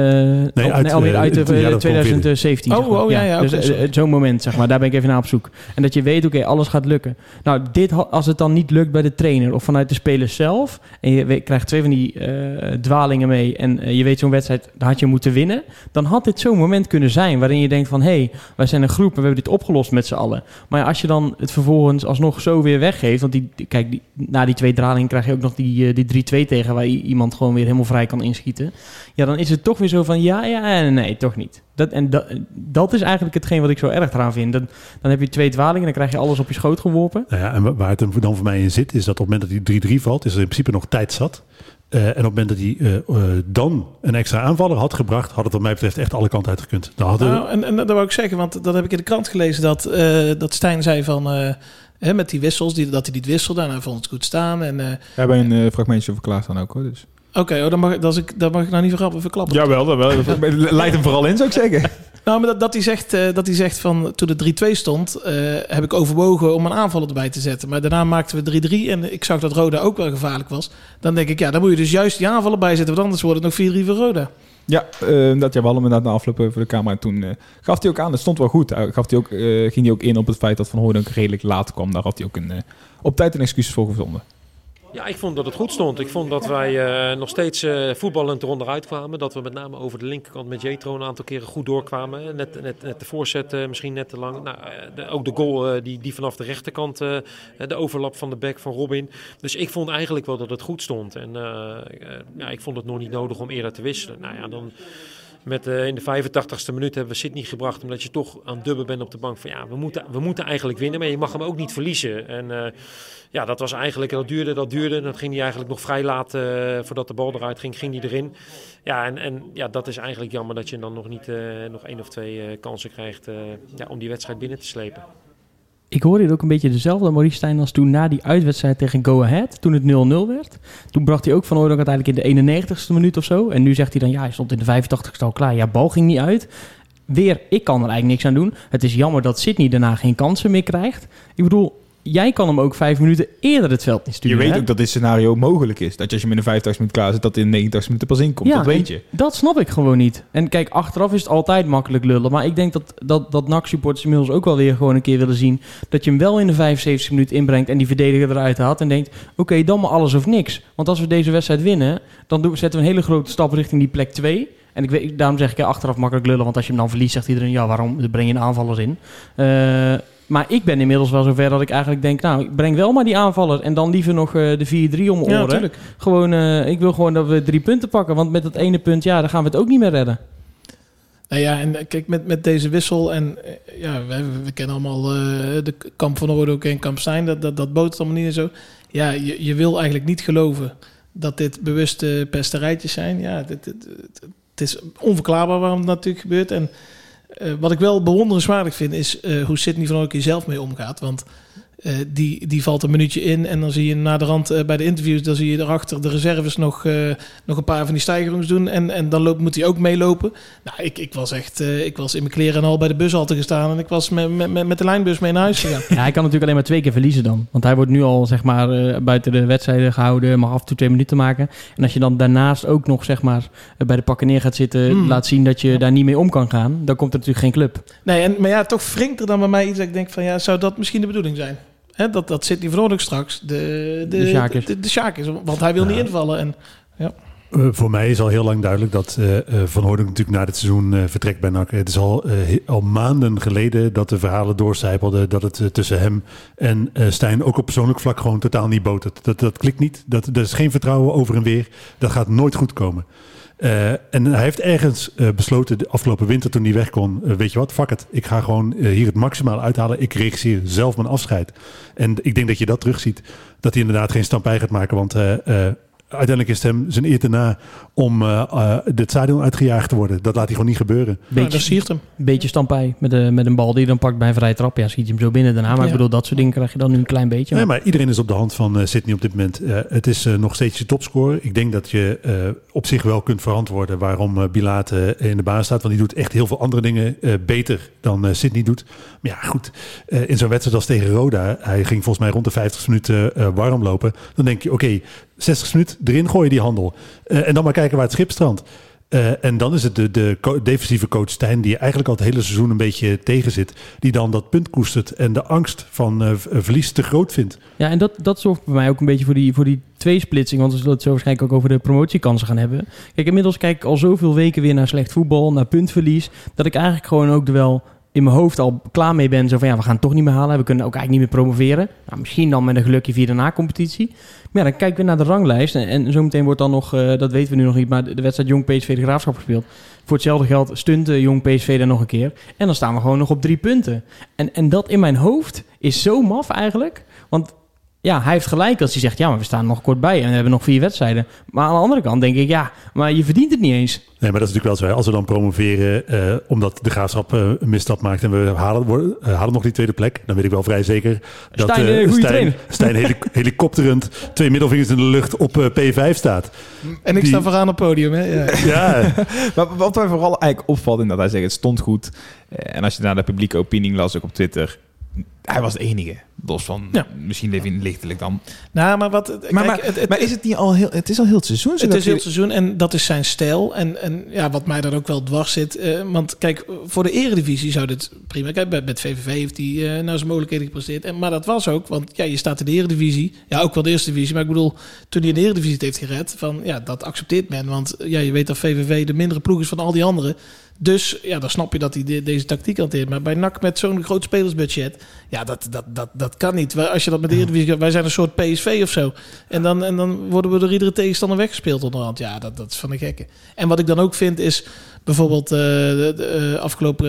oh, uit, Almere eh, uit eh, dat 2017. Oh, zeg maar. oh, ja, ja, Dus eh, eh, zo'n moment, zeg maar, daar ben ik even naar op zoek. En dat je weet, oké, alles gaat lukken. Nou, dit, als het dan niet lukt bij de trainer of vanuit de spelers zelf, en je weet- krijgt twee van die eh, dwalingen mee, en eh, je weet zo'n wedstrijd, daar had je moeten winnen, dan had dit zo'n moment kunnen zijn waarin je denkt van, hé, hey, wij zijn een groep en we hebben dit opgelost met z'n allen. Maar ja, als je dan het vervolgens alsnog zo weer weggeeft, want die, kijk, die, na die twee dwalingen krijg je ook nog die, eh, die 3-2 tegen, waar iemand gewoon weer helemaal vrij kan inschieten. Ja, dan is het toch weer zo van, ja, ja, en nee, toch niet. Dat, en dat, dat is eigenlijk hetgeen wat ik zo erg eraan vind. Dan, dan heb je twee dwalingen en dan krijg je alles op je schoot geworpen. Nou ja, en wa- waar het hem dan voor mij in zit, is dat op het moment dat hij 3-3 valt, is er in principe nog tijd zat. Eh, en op het moment dat hij eh, eh, dan een extra aanvaller had gebracht, had het wat mij betreft echt alle kanten uitgekund. Dan hadden Nou, en, en dat wou ik zeggen, want dat heb ik in de krant gelezen dat, eh, dat Stijn zei van eh, hè, met die wissels, die, dat hij niet wisselde en hij vond het goed staan. En, eh, We hebben een fragmentje over klaar staan ook hoor. Dus. Oké, oh, dan, mag, dat, is dat mag ik nou niet verklappen. verklappen. Jawel, dat wel. Leidt hem vooral in, zou ik zeggen. Nou, maar dat, dat, hij zegt, eh, dat hij zegt van toen de 3-2 stond, eh, heb ik overwogen om een aanvaller erbij te zetten. Maar daarna maakten we 3-3 en ik zag dat Roda ook wel gevaarlijk was. Dan denk ik, ja, dan moet je dus juist die aanvallen bij zetten, want anders wordt het nog 4-3 voor Roda. Ja, eh, dat ja, we hadden hem inderdaad na afloop voor de camera. En toen gaf hij ook aan, het stond wel goed. Uh, gaf hij ook, ging hij ook in op het feit dat Van Hooydonk redelijk laat kwam. Daar had hij ook een, op tijd een excuus voor gevonden. Ja, ik vond dat het goed stond. Ik vond dat wij eh, nog steeds eh, voetballend eronder uitkwamen. Dat we met name over de linkerkant met Jetro een aantal keren goed doorkwamen. Net, net, net de voorzet eh, misschien net te lang. Nou, ook de goal die, die vanaf de rechterkant, de overlap van de back van Robin. Dus ik vond eigenlijk wel dat het goed stond. En ja, ik vond het nog niet nodig om eerder te wisselen. Nou ja, dan... Met, eh, in de 85ste minuut hebben we Sydney gebracht. Omdat je toch aan dubben bent op de bank. Van ja, we moeten, we moeten eigenlijk winnen. Maar je mag hem ook niet verliezen. En eh, ja, dat was eigenlijk, dat duurde, dat duurde. En dat ging hij eigenlijk nog vrij laat, eh, voordat de bal eruit ging, ging hij erin. Ja, en, en ja, dat is eigenlijk jammer dat je dan nog niet nog één of twee kansen krijgt ja, om die wedstrijd binnen te slepen. Ik hoorde hier ook een beetje dezelfde Maurice Stijn als toen na die uitwedstrijd tegen Go Ahead, toen het 0-0 werd. Toen bracht hij ook Van Hooydonk uiteindelijk in de 91ste minuut of zo. En nu zegt hij dan, ja, hij stond in de 85ste al klaar. Ja, bal ging niet uit. Weer, ik kan er eigenlijk niks aan doen. Het is jammer dat Sydney daarna geen kansen meer krijgt. Ik bedoel, jij kan hem ook vijf minuten eerder het veld in Je weet hè? ook dat dit scenario mogelijk is. Dat je als je hem in de 50 minuten klaar zit, dat in de 89 minuten pas inkomt. Ja, dat weet je. Dat snap ik gewoon niet. En kijk, achteraf is het altijd makkelijk lullen. Maar ik denk dat, dat, dat NAC-supporters inmiddels ook wel weer gewoon een keer willen zien... dat je hem wel in de 75 minuut inbrengt en die verdediger eruit haalt... en denkt, oké, dan maar alles of niks. Want als we deze wedstrijd winnen, dan doen, zetten we een hele grote stap richting die plek 2... En ik weet, daarom zeg ik ja, achteraf makkelijk lullen. Want als je hem dan verliest, zegt iedereen... ja, waarom breng je een aanvaller in? Eh, maar ik ben inmiddels wel zover dat ik eigenlijk denk... nou, ik breng wel maar die aanvaller... en dan liever nog eh, de 4-3 om Ja, oren. natuurlijk. Gewoon, eh, ik wil gewoon dat we drie punten pakken. Want met dat ene punt, ja, dan gaan we het ook niet meer redden. Nou ja, en kijk, met, met deze wissel en eh, ja, we, we kennen allemaal eh, de kamp van Orde ook en kamp Stijn, dat, dat, dat boot allemaal niet en zo. Ja, je, je wil eigenlijk niet geloven dat dit bewuste pesterijtjes zijn. Ja, dit, dit- dit- het is onverklaarbaar waarom het natuurlijk gebeurt. En eh, wat ik wel bewonderenswaardig vind, is eh, hoe Sidney van Oké zelf mee omgaat. Want eh, die, die valt een minuutje in en dan zie je na de rand eh, bij de interviews, dan zie je erachter de reserves nog, eh, nog een paar van die stijgerings doen. En, en dan loopt, moet hij ook meelopen. Nou, ik, ik was echt, ik was in mijn kleren en al bij de bushalte gestaan en ik was met, met, met, de lijnbus mee naar huis gegaan. Ja, hij kan natuurlijk alleen maar twee keer verliezen dan. Want hij wordt nu al zeg maar buiten de wedstrijden gehouden, mag af en toe twee minuten maken. En als je dan daarnaast ook nog zeg maar bij de pakken neer gaat zitten, Hmm. laat zien dat je daar niet mee om kan gaan, dan komt er natuurlijk geen club. Nee, en, maar ja, toch wringt er dan bij mij iets dat ik denk van ja, zou dat misschien de bedoeling zijn? Hè, dat, dat zit niet voor straks de, de, De Sjaak is. de, de Sjaak is, want hij wil Ja. niet invallen. En, Eh, voor mij is al heel lang duidelijk dat eh, eh, Van Hooydonk natuurlijk na dit seizoen vertrekt bij NAC. Het is al, al maanden geleden dat de verhalen doorcijpelden dat het tussen hem en eh, Stijn ook op persoonlijk vlak gewoon totaal niet botert. Dat, dat klikt niet. Dat, er is geen vertrouwen over en weer. Dat gaat nooit goed komen. Eh, en hij heeft ergens eh, besloten de afgelopen winter toen hij weg kon. eh, weet je wat, fuck het. Ik ga gewoon hier het maximaal uithalen. Ik regisseer zelf mijn afscheid. En ik denk dat je dat terugziet. Dat hij inderdaad geen stampij gaat maken. Want uiteindelijk is het hem zijn eer te na om eh eh, het stadion uitgejaagd te worden. Dat laat hij gewoon niet gebeuren. Beetje, dat siert hem. beetje stampij met, de, met een bal die je dan pakt bij een vrije trap. Ja, schiet je hem zo binnen daarna. Maar ik Ja. bedoel, dat soort dingen krijg je dan nu een klein beetje. Nee, maar iedereen is op de hand van eh, Sydney op dit moment. Eh, het is eh, nog steeds je topscorer. Ik denk dat je eh, op zich wel kunt verantwoorden waarom eh Bilaat eh, in de baan staat. Want die doet echt heel veel andere dingen eh, beter dan eh Sydney doet. Maar ja, goed. eh, in zo'n wedstrijd als tegen Roda, hij ging volgens mij rond de 50 minuten eh, warm lopen. Dan denk je, oké, 60 minuten erin gooi je die handel. Eh, en dan maar kijken waar het schip strandt. Eh, en dan is het de, de defensieve coach Stijn, die eigenlijk al het hele seizoen een beetje tegen zit, die dan dat punt koestert en de angst van eh, verlies te groot vindt. Ja, en dat, dat zorgt bij mij ook een beetje voor die, voor die tweesplitsing. Want we zullen het zo waarschijnlijk ook over de promotiekansen gaan hebben. Kijk, inmiddels kijk ik al zoveel weken weer naar slecht voetbal, naar puntverlies. Dat ik eigenlijk gewoon ook wel in mijn hoofd al klaar mee ben. Zo van ja, we gaan het toch niet meer halen. We kunnen ook eigenlijk niet meer promoveren. Nou, misschien dan met een gelukje via de na-competitie. Maar ja, dan kijken we naar de ranglijst. En, en zometeen wordt dan nog, eh, dat weten we nu nog niet, maar de, wedstrijd Jong PSV de Graafschap gespeeld. Voor hetzelfde geld stunt eh, Jong PSV daar nog een keer. En dan staan we gewoon nog op drie punten. En, en dat in mijn hoofd is zo maf eigenlijk. Want ja, hij heeft gelijk als hij zegt, ja, maar we staan nog kort bij en we hebben nog vier wedstrijden. Maar aan de andere kant denk ik, ja, maar je verdient het niet eens. Nee, maar dat is natuurlijk wel zo. hè. Als we dan promoveren, eh, omdat de graafschap eh, een misstap maakt en we halen, worden, eh, halen nog die tweede plek, dan weet ik wel vrij zeker dat Stijn, Stijn. Stijn heli- helikopterend twee middelvingers in de lucht op eh, P5 staat. En ik Die- sta vooraan op het podium. Hè? Ja. Ja, Maar wat mij vooral eigenlijk opvalt, inderdaad, hij zegt het stond goed. En als je naar de publieke opinie las, ook op Twitter, hij was de enige. Los van, Ja. misschien even lichtelijk dan. Nou, maar wat... Maar, kijk, maar, het, het- maar is het niet al heel, het is al heel het seizoen? zo Het is heel je- het seizoen en dat is zijn stijl. En, en ja, wat mij dan ook wel dwars zit. eh, want kijk, voor de eredivisie zou dit prima. Kijk, bij- met VVV heeft hij eh nou zijn mogelijkheden gepresteerd. En, maar dat was ook, want ja, je staat in de eredivisie. Ja, ook wel de eerste divisie. Maar ik bedoel, toen hij in de eredivisie het heeft gered. Van, ja, dat accepteert men. Want ja, je weet dat VVV de mindere ploeg is van al die anderen. Dus ja, dan snap je dat hij de- deze tactiek hanteert. Maar bij NAC met zo'n groot spelersbudget... Ja, dat, dat, dat, dat kan niet. Als je dat met de Eredivisie... Wij zijn een soort PSV of zo. En dan, en dan worden we door iedere tegenstander weggespeeld onderhand. Ja, dat, dat is van de gekke. En wat ik dan ook vind is... Bijvoorbeeld eh, de, de, eh, afgelopen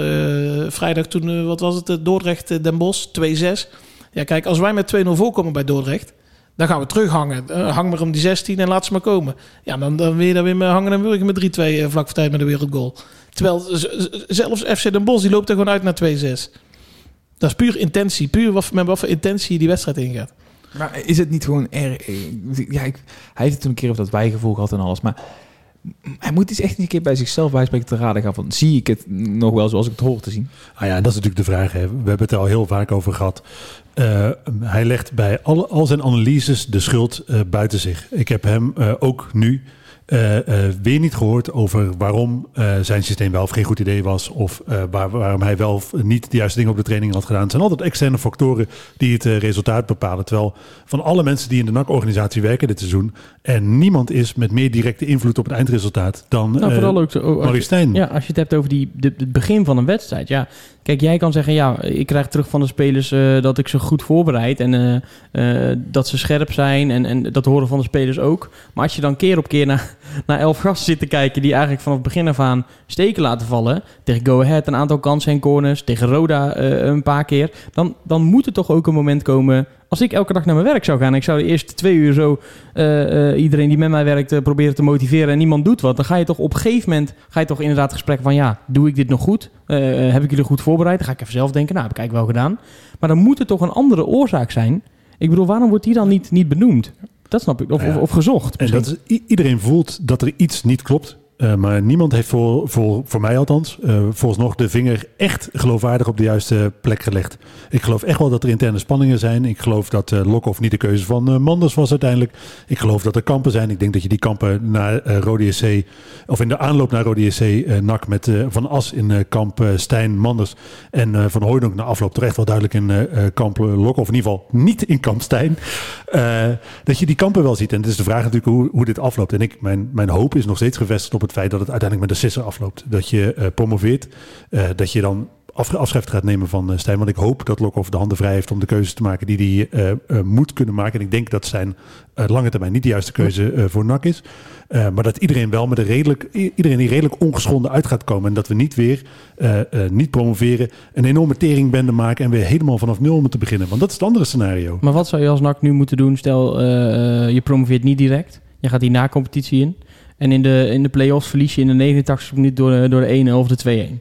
eh, vrijdag toen... wat was het? Dordrecht Den Bosch 2-6. Ja, kijk, als wij met 2-0 voorkomen bij Dordrecht... Dan gaan we terughangen. Hang maar om die 16 en laat ze maar komen. Ja, dan, dan weer dan weer met hangen en wurgen met 3-2 eh, vlak voor tijd met een wereldgoal. Terwijl zelfs FC Den Bosch die loopt er gewoon uit naar 2-6. Dat is puur intentie. Puur wat, met wat voor intentie die wedstrijd ingaat. Maar is het niet gewoon erg... Ja, ik, hij heeft het toen een keer over dat bijgevoel gehad en alles, maar... Hij moet eens echt een keer bij zichzelf bijspreken te raden gaan van... Zie ik het nog wel zoals ik het hoor te zien? Ah ja, dat is natuurlijk de vraag. Hè. We hebben het er al heel vaak over gehad. Eh, hij legt bij alle, al zijn analyses de schuld eh, buiten zich. Ik heb hem eh, ook nu eh, eh, weer niet gehoord over waarom eh, zijn systeem wel of geen goed idee was. Of waar, waarom hij wel of niet de juiste dingen op de training had gedaan. Het zijn altijd externe factoren die het resultaat bepalen. Terwijl van alle mensen die in de NAC-organisatie werken dit seizoen... er niemand is met meer directe invloed op het eindresultaat dan Nou, vooral ook je- Maurice Stijn. Ja, als je het hebt over die, de, het begin van een wedstrijd. Ja, kijk, jij kan zeggen, ja, ik krijg terug van de spelers eh, dat ik ze goed voorbereid. En eh, eh, dat ze scherp zijn. En, en dat horen van de spelers ook. Maar als je dan keer op keer naar, naar elf gasten zit te kijken... die eigenlijk vanaf het begin af aan steken laten vallen... tegen Go Ahead een aantal kansen en corners... tegen Roda een paar keer... Dan, dan moet er toch ook een moment komen... Als ik elke dag naar mijn werk zou gaan... en ik zou de eerste twee uur zo eh, eh, iedereen die met mij werkt... eh, proberen te motiveren en niemand doet wat... dan ga je toch op een gegeven moment... ga je toch inderdaad gesprekken van... ja, doe ik dit nog goed? Heb ik jullie goed voorbereid? Dan ga ik even zelf denken... nou, heb ik eigenlijk wel gedaan. Maar dan moet er toch een andere oorzaak zijn. Ik bedoel, waarom wordt die dan niet, niet benoemd? Dat snap ik. Of, Nou ja. of, of gezocht. En dat is, iedereen voelt dat er iets niet klopt. Eh, maar niemand heeft voor, voor, voor mij althans, eh volgens nog de vinger echt geloofwaardig op de juiste plek gelegd. Ik geloof echt wel dat er interne spanningen zijn. Ik geloof dat eh Lokhoff niet de keuze van Manders was uiteindelijk. Ik geloof dat er kampen zijn. Ik denk dat je die kampen naar Rode SC, of in de aanloop naar Rode SC, NAC met Van As in kamp Stijn Manders en Van Hooydonk na afloop toch echt wel duidelijk in kamp Lokhoff. In ieder geval niet in kamp Stijn. Dat je die kampen wel ziet. En het is de vraag natuurlijk hoe, hoe dit afloopt. En ik, mijn, mijn hoop is nog steeds gevestigd op het feit dat het uiteindelijk met de sisser afloopt. Dat je eh, promoveert. eh, dat je dan af, afscheid gaat nemen van eh, Stijn. Want ik hoop dat Lokhoff de handen vrij heeft om de keuzes te maken die hij moet kunnen maken. En ik denk dat zijn lange termijn niet de juiste keuze voor NAC is. Maar dat iedereen wel met een redelijk, iedereen die redelijk ongeschonden uit gaat komen. En dat we niet weer niet promoveren, een enorme teringbende maken en weer helemaal vanaf nul moeten beginnen. Want dat is het andere scenario. Maar wat zou je als NAC nu moeten doen? Stel, je promoveert niet direct. Je gaat die na-competitie in. En in de, in de play-offs verlies je in de 89 minuut door, de- door de 1 of de 2-1.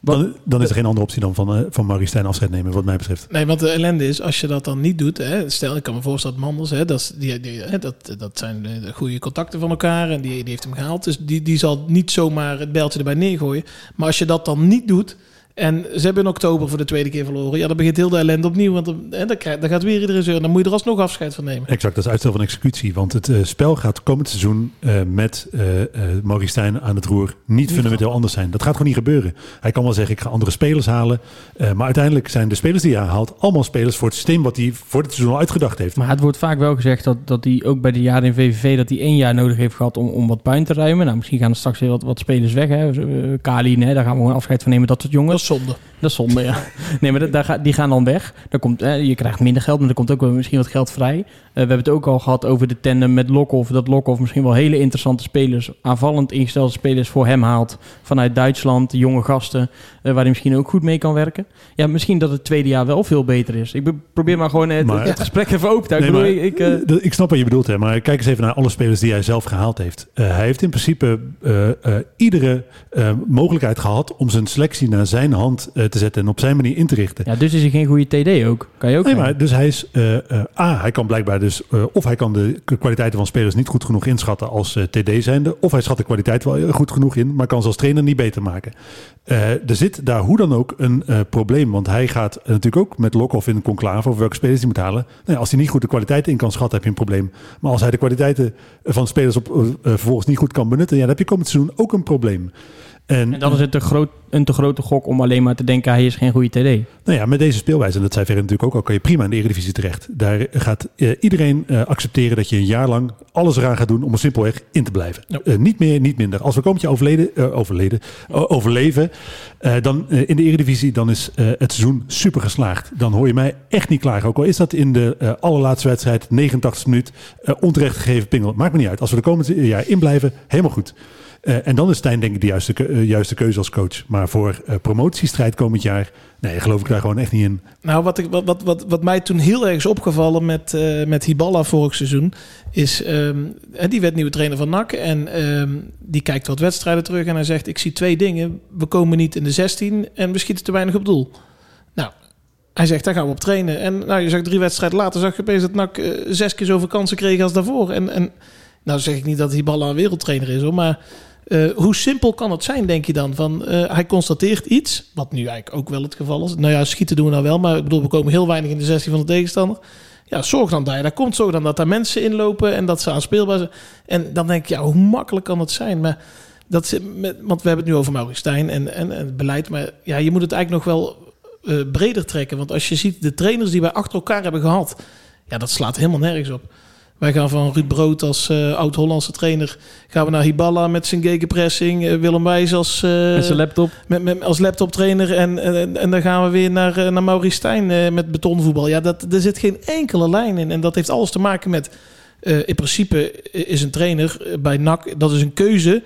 Wat- Dan, dan is er geen andere optie dan van, eh van Maurice Stijn afscheid nemen, wat mij betreft. Nee, want de ellende is, als je dat dan niet doet... Hè, stel, ik kan me voorstellen dat Manders... Hè, dat, die, die, hè, dat, dat zijn de, de goede contacten van elkaar en die, die heeft hem gehaald. Dus die, die zal niet zomaar het beltje erbij neergooien. Maar als je dat dan niet doet... En ze hebben in oktober voor de tweede keer verloren. Ja, dan begint heel de ellende opnieuw. Want dan, hè, dan, krijg- dan gaat weer iedereen zeuren. Dan moet je er alsnog afscheid van nemen. Exact, dat is uitstel van executie. Want het eh, spel gaat komend seizoen eh, met eh eh Maurice Stijn aan het roer niet fundamenteel anders zijn. Dat gaat gewoon niet gebeuren. Hij kan wel zeggen, ik ga andere spelers halen. eh, maar uiteindelijk zijn de spelers die hij haalt allemaal spelers voor het systeem wat hij voor het seizoen al uitgedacht heeft. Maar het wordt vaak wel gezegd dat, dat hij ook bij de jaren in VVV... dat hij één jaar nodig heeft gehad om, om wat puin te ruimen. Nou, misschien gaan er straks weer wat, wat spelers weg. Hè. Kalin, hè, daar gaan we gewoon afscheid van nemen. Dat soort jongens. Dat is zonde. Dat is zonde, ja. Nee, maar dat, daar ga- die gaan dan weg. Dan komt, eh, je krijgt minder geld, maar er komt ook wel misschien wat geld vrij. Eh, we hebben het ook al gehad over de tandem met Lokhoff. Dat Lokhoff misschien wel hele interessante spelers, aanvallend ingestelde spelers voor hem haalt. Vanuit Duitsland, jonge gasten, eh, waar hij misschien ook goed mee kan werken. Ja, misschien dat het tweede jaar wel veel beter is. Ik be- probeer maar gewoon het, Maar- het gesprek even open te houden. ik, ik, eh, ik snap wat je bedoelt, hè, maar kijk eens even naar alle spelers die hij zelf gehaald heeft. Eh, hij heeft in principe eh, eh, iedere eh, mogelijkheid gehad om zijn selectie naar zijn hand eh, te zetten en op zijn manier in te richten. ja, dus is hij geen goede TD ook. Kan je ook Nee, maar dus hij is eh, eh, A, hij kan blijkbaar dus, eh, of hij kan de kwaliteiten van spelers niet goed genoeg inschatten als TD zijnde, of hij schat de kwaliteit wel goed genoeg in, maar kan ze als trainer niet beter maken. Er zit daar hoe dan ook een probleem, want hij gaat natuurlijk ook met Lokhoff in een conclave over welke spelers hij moet halen. Nou als hij niet goed de kwaliteiten in kan schatten, heb je een probleem. Maar als hij de kwaliteiten van spelers op, vervolgens niet goed kan benutten, ja, dan heb je komend seizoen ook een probleem. En, En dan is het een, groot, een te grote gok om alleen maar te denken... hij is geen goede TD. Nou ja, met deze speelwijze, en dat zei Ferry natuurlijk ook al, kan je prima in de Eredivisie terecht. Daar gaat eh, iedereen eh, accepteren dat je een jaar lang alles eraan gaat doen om er simpelweg in te blijven. Ja. Eh, niet meer, niet minder. Als we komend jaar overleden, overleven, dan in de Eredivisie, dan is het seizoen super geslaagd. Dan hoor je mij echt niet klagen. Ook al is dat in de allerlaatste wedstrijd, 89 minuut, onterecht gegeven pingel. Maakt me niet uit. Als we er komend jaar in blijven, helemaal goed. Eh, en dan is Stijn denk ik de juiste, eh, juiste keuze als coach. Maar voor eh, promotiestrijd komend jaar, nee, geloof ik daar gewoon echt niet in. Nou, wat, ik, wat, wat, wat, wat mij toen heel erg is opgevallen met, met Hiballa vorig seizoen... is, hè, die werd nieuwe trainer van NAC... en ehm, die kijkt wat wedstrijden terug en hij zegt... ik zie twee dingen. We komen niet in de 16 en we schieten te weinig op doel. Nou, hij zegt, daar gaan we op trainen. En nou, je zag drie wedstrijden later... zag je opeens dat NAC zes keer zoveel kansen kreeg als daarvoor. En, en nou zeg ik niet dat Hiballa een wereldtrainer is, hoor... maar eh, hoe simpel kan het zijn, denk je dan? Van, eh, hij constateert iets, wat nu eigenlijk ook wel het geval is. Nou ja, schieten doen we nou wel, maar ik bedoel, we komen heel weinig in de 16 van de tegenstander. Ja, zorg dan dat je daar komt. Zorg dan dat daar mensen inlopen en dat ze aanspeelbaar zijn. En dan denk ik, ja, hoe makkelijk kan het zijn? Maar dat zit want we hebben het nu over Maurice Stijn en, en, en het beleid. Maar ja, je moet het eigenlijk nog wel eh, breder trekken. Want als je ziet de trainers die wij achter elkaar hebben gehad, ja, dat slaat helemaal nergens op. Wij gaan van Ruud Brood als eh, oud-Hollandse trainer... gaan we naar Hiballa met zijn gegenpressing. eh, Willem Wijs als, eh, Met zijn laptop. met, met, als laptoptrainer. En, en, en dan gaan we weer naar, naar Maurice Stijn met betonvoetbal. Ja, dat, er zit geen enkele lijn in. En dat heeft alles te maken met... in principe is een trainer bij NAC... dat is een keuze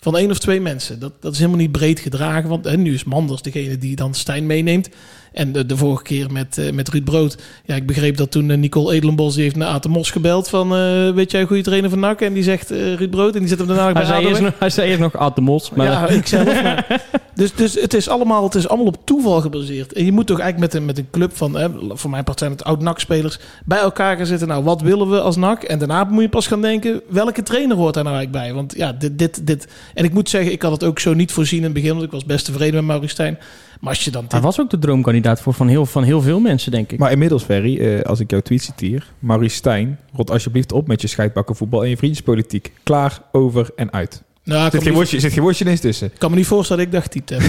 van één of twee mensen. Dat, dat is helemaal niet breed gedragen. Want hè, nu is Manders degene die dan Stijn meeneemt. En de, de vorige keer met, eh, met Ruud Brood. Ja, ik begreep dat toen eh, Nicole Edelenbos... die heeft naar Aten Mos gebeld van... eh, weet jij een goede trainer van NAC? En die zegt Ruud Brood. En die zet hem daarna Hij bij zei, eerst nog, hij zei eerst nog Atemos. Maar ja, ik zelf. Maar, dus dus het, is allemaal, het is allemaal op toeval gebaseerd. En je moet toch eigenlijk met een, met een club van, hè, voor mijn part zijn het oud-NAC-spelers, bij elkaar gaan zitten. Nou, wat willen we als NAC? En daarna moet je pas gaan denken, welke trainer hoort daar nou eigenlijk bij? Want ja, dit, dit, dit. En ik moet zeggen, ik had het ook zo niet voorzien in het begin, want ik was best tevreden met Maurice Stijn. Maar als je dan... hij was ook de droomkandidaat voor van heel, van heel veel mensen, denk ik. Maar inmiddels, Ferry, eh, als ik jouw tweet citeer... Maurice Stijn, rot alsjeblieft op met je scheidbakkenvoetbal en je vriendjespolitiek. Klaar, over en uit. Nou, ik Zit geen woordje, zit geen woordje ineens tussen. ik kan me niet voorstellen dat ik getypt heb.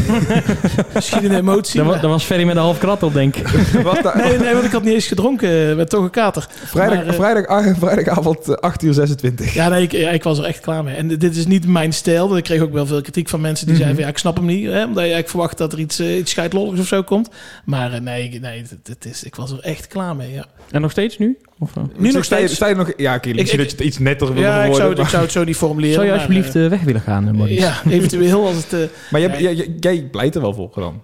Misschien een emotie. Dan, wa- maar- dan was Ferry met een half krat op, denk ik. Nee, nee, want ik had niet eens gedronken. Met toch een kater. Vrijdag, Maar, eh, vrijdag, ah, vrijdagavond eh, 8 uur 26. Ja, nee, ik, ja, ik was er echt klaar mee. En dit is niet mijn stijl. Ik kreeg ook wel veel kritiek van mensen die Mhm. zeiden... Van, ja, ik snap hem niet. Hè, omdat je eigenlijk verwacht dat er iets, eh, iets scheidlolligs of zo komt. Maar eh, nee, ik- nee het, het is, ik was er echt klaar mee, ja. En nog steeds nu? Of, eh? Nu nog sta je, steeds. sta je nog... Ja, oké, misschien ik- dat je het iets netter wil Ja, ik worden. zou, ik maar- zou het zo niet formuleren. Zou je alsjeblieft eh, eh, weg willen gaan, eh, Maurice? ja, eventueel als het... eh, Maar jij, jij, jij, jij pleit er wel voor dan.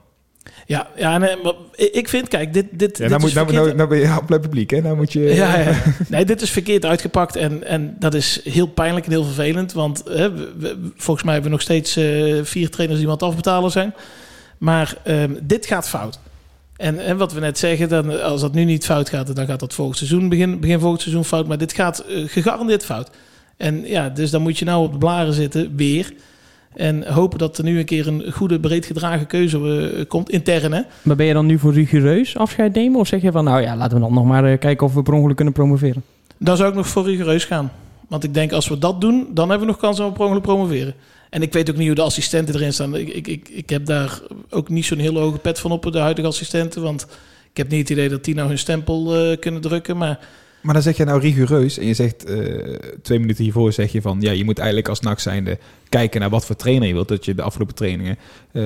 Ja, ja nee, maar ik vind, kijk, dit, dit, Ja, dit nou, moet, is nou, verkeerd- nou, nou ben je op het publiek, hè? Nou moet je... Ja, ja. Nee, dit is verkeerd uitgepakt en, en dat is heel pijnlijk en heel vervelend. Want hè, we- we- volgens mij hebben we nog steeds eh, vier trainers die wat afbetalen zijn. Maar ehm, dit gaat fout. En, en wat we net zeggen, dan, als dat nu niet fout gaat, dan gaat dat volgend seizoen, begin, begin volgend seizoen fout. Maar dit gaat gegarandeerd fout. En ja, dus dan moet je nou op de blaren zitten, weer. En hopen dat er nu een keer een goede, breed gedragen keuze eh, komt, intern hè. Maar ben je dan nu voor rigoureus afscheid nemen? Of zeg je van, nou ja, laten we dan nog maar eh, kijken of we per ongeluk kunnen promoveren? Dan zou ik nog voor rigoureus gaan. Want ik denk als we dat doen, dan hebben we nog kans om per ongeluk promoveren. En ik weet ook niet hoe de assistenten erin staan. Ik, ik, ik, ik heb daar ook niet zo'n hele hoge pet van op, de huidige assistenten. Want ik heb niet het idee dat die nou hun stempel eh, kunnen drukken. Maar Maar dan zeg je nou rigoureus en je zegt eh, twee minuten hiervoor zeg je van ja, je moet eigenlijk als NAC zijnde kijken naar wat voor trainer je wilt. Dat je de afgelopen trainingen eh,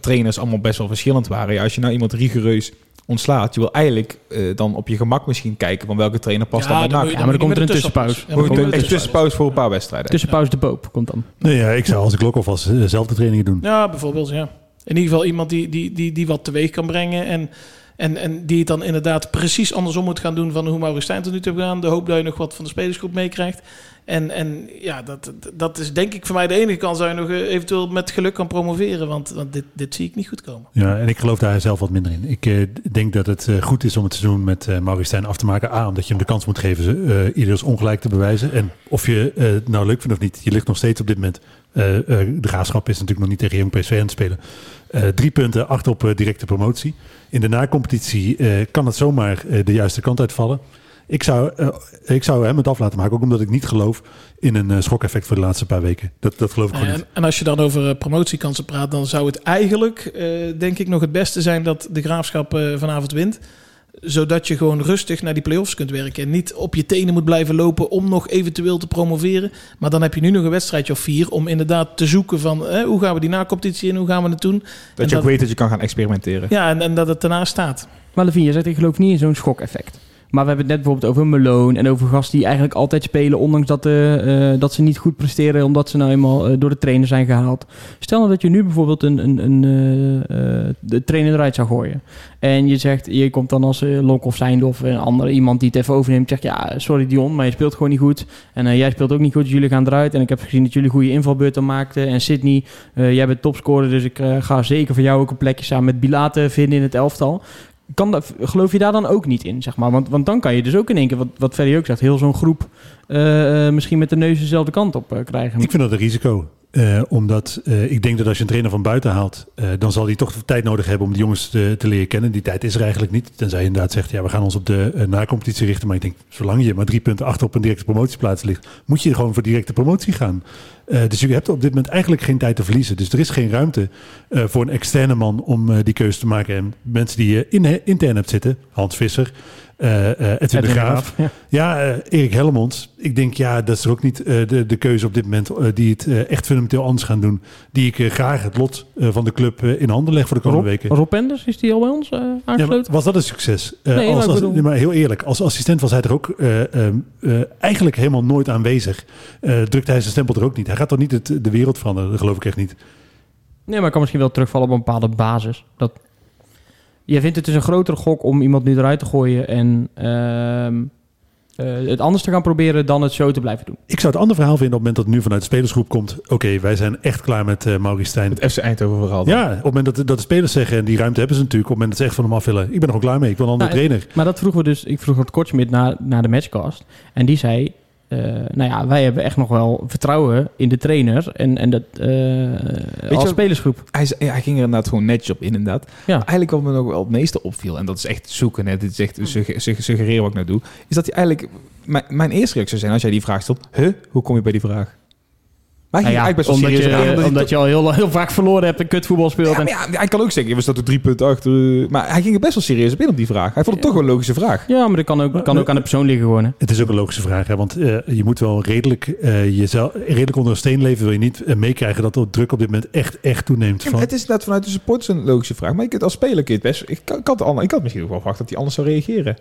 trainers allemaal best wel verschillend waren. Ja, als je nou iemand rigoureus ontslaat, je wil eigenlijk eh, dan op je gemak misschien kijken van welke trainer past dan bij NAC. Ja, maar dan komt je er met een tussenpauze. Ja, een tussenpauze voor een paar wedstrijden. Tussenpauze de Poop komt dan. Nee, ja, ik zou als ik lokhoff was eh, zelf de trainingen doen. Ja, bijvoorbeeld, ja. In ieder geval iemand die, die, die, die wat teweeg kan brengen. En, en, en die het dan inderdaad precies andersom moet gaan doen van hoe Maurice Stijn tot nu toe heeft gedaan. De hoop dat je nog wat van de spelersgroep meekrijgt. En, en ja, dat, dat is denk ik voor mij de enige kans dat je nog eh, eventueel met geluk kan promoveren. Want, want dit, dit zie ik niet goed komen. Ja, en ik geloof daar zelf wat minder in. Ik eh, denk dat het eh, goed is om het seizoen met eh Maurice Stijn af te maken. A, omdat je hem de kans moet geven eh ieders ongelijk te bewijzen. En of je het nou leuk vindt of niet, je ligt nog steeds op dit moment. Eh, eh, de graafschap is natuurlijk nog niet tegen Jong PSV aan het spelen. Eh, drie punten achter op directe promotie. In de nacompetitie kan het zomaar de juiste kant uitvallen. Ik zou, ik zou hem het af laten maken, ook omdat ik niet geloof in een eh, schokeffect voor de laatste paar weken. Dat, dat geloof ik gewoon En, niet. en als je dan over promotiekansen praat, dan zou het eigenlijk, denk ik, nog het beste zijn dat de graafschap vanavond wint. Zodat je gewoon rustig naar die play-offs kunt werken. En niet op je tenen moet blijven lopen om nog eventueel te promoveren. Maar dan heb je nu nog een wedstrijdje of vier om inderdaad te zoeken van eh, hoe gaan we die nacompetitie in, hoe gaan we het doen. Dat En je ook weet dat je kan gaan experimenteren. Ja, en, en dat het daarna staat. Maar Levine, je zegt ik geloof niet in zo'n schokeffect. Maar we hebben het net bijvoorbeeld over Malone en over gasten die eigenlijk altijd spelen, ondanks dat, eh, eh, dat ze niet goed presteren, omdat ze nou eenmaal eh, door de trainer zijn gehaald. Stel nou dat je nu bijvoorbeeld een, een, een, de trainer eruit zou gooien. En je zegt, je komt dan als Lonk of zijnde of een andere iemand die het even overneemt. Zegt, ja, sorry Dion, maar je speelt gewoon niet goed. En jij speelt ook niet goed, dus jullie gaan eruit. En ik heb gezien dat jullie goede invalbeurten maakten. En Sydney, jij bent topscorer, dus ik ga zeker voor jou ook een plekje samen met Bilate vinden in het elftal. Kan geloof je daar dan ook niet in, zeg maar? Want, want dan kan je dus ook in één keer, wat, wat Ferry ook zegt, heel zo'n groep eh, eh, misschien met de neus dezelfde kant op eh, krijgen. Ik vind dat een risico. Eh, omdat eh, ik denk dat als je een trainer van buiten haalt, eh, dan zal hij toch tijd nodig hebben om die jongens te, te leren kennen. Die tijd is er eigenlijk niet. Tenzij je inderdaad zegt, ja, we gaan ons op de nacompetitie richten. Maar ik denk, zolang je maar drie punten achter op een directe promotieplaats ligt, moet je gewoon voor directe promotie gaan. Dus je hebt op dit moment eigenlijk geen tijd te verliezen. Dus er is geen ruimte voor een externe man om die keuze te maken. En mensen die je in, intern hebt zitten, Hans Visser, uh, Edwin de Graaf. Ja, ja uh, Erik Hellemond. Ik denk, ja, dat is er ook niet de, de keuze op dit moment die het echt fundamenteel anders gaan doen. Die ik graag het lot van de club in handen leg voor de komende Rob, weken. Rob Penders, is die al bij ons aangesloten? Ja, was dat een succes? Nee, als, als, bedoel- maar heel eerlijk, als assistent was hij er ook uh, eigenlijk helemaal nooit aanwezig. Drukte hij zijn stempel er ook niet. Hij gaat toch niet het, de wereld veranderen? Dat geloof ik echt niet. Nee, maar ik kan misschien wel terugvallen op een bepaalde basis. Dat... Jij vindt het dus een grotere gok om iemand nu eruit te gooien en ehm, eh, het anders te gaan proberen dan het zo te blijven doen. Ik zou het ander verhaal vinden op het moment dat het nu vanuit de spelersgroep komt. Oké, wij zijn echt klaar met uh, Maurice Stijn. Het FC Eindhoven verhaal. dan. Ja, op het moment dat, dat de spelers zeggen, en die ruimte hebben ze natuurlijk, op het moment dat ze echt van hem af willen. Ik ben er ook klaar mee, ik wil een andere Nou, trainer. Maar dat vroegen we dus, ik vroeg het Kortsmit na, na de matchcast. En die zei, eh, nou ja, wij hebben echt nog wel vertrouwen in de trainer en, en dat eh als spelersgroep. Hij, hij ging er inderdaad gewoon netjes op in, inderdaad. Ja. Eigenlijk wat me nog wel het meeste opviel, en dat is echt zoeken, hè, dit is echt sugge- sugge- suggereren wat ik nou doe, is dat hij eigenlijk... Mijn, mijn eerste reactie zou zijn als jij die vraag stelt, huh, hoe kom je bij die vraag? Maar hij Nou ja, eigenlijk best wel omdat, serieus je, omdat je al heel, heel vaak verloren hebt en kutvoetbal speelt. Ja, en, maar ja, hij kan ook zeggen, we staan er drie punten achter. Maar hij ging er best wel serieus op in op die vraag. Hij vond het toch wel een logische vraag. ja, maar dat kan ook, kan ook aan de persoon liggen gewoon. Hè. Het is ook een logische vraag, hè, want eh, je moet wel redelijk, eh, jezelf, redelijk onder een steen leven. Wil je niet eh, meekrijgen dat de druk op dit moment echt, echt toeneemt. Ja, Van, het is net vanuit de supporters een logische vraag. Maar ik, als speler kun je het best... Ik, kan- ik, had, al- ik had misschien ook wel verwacht dat hij anders zou reageren.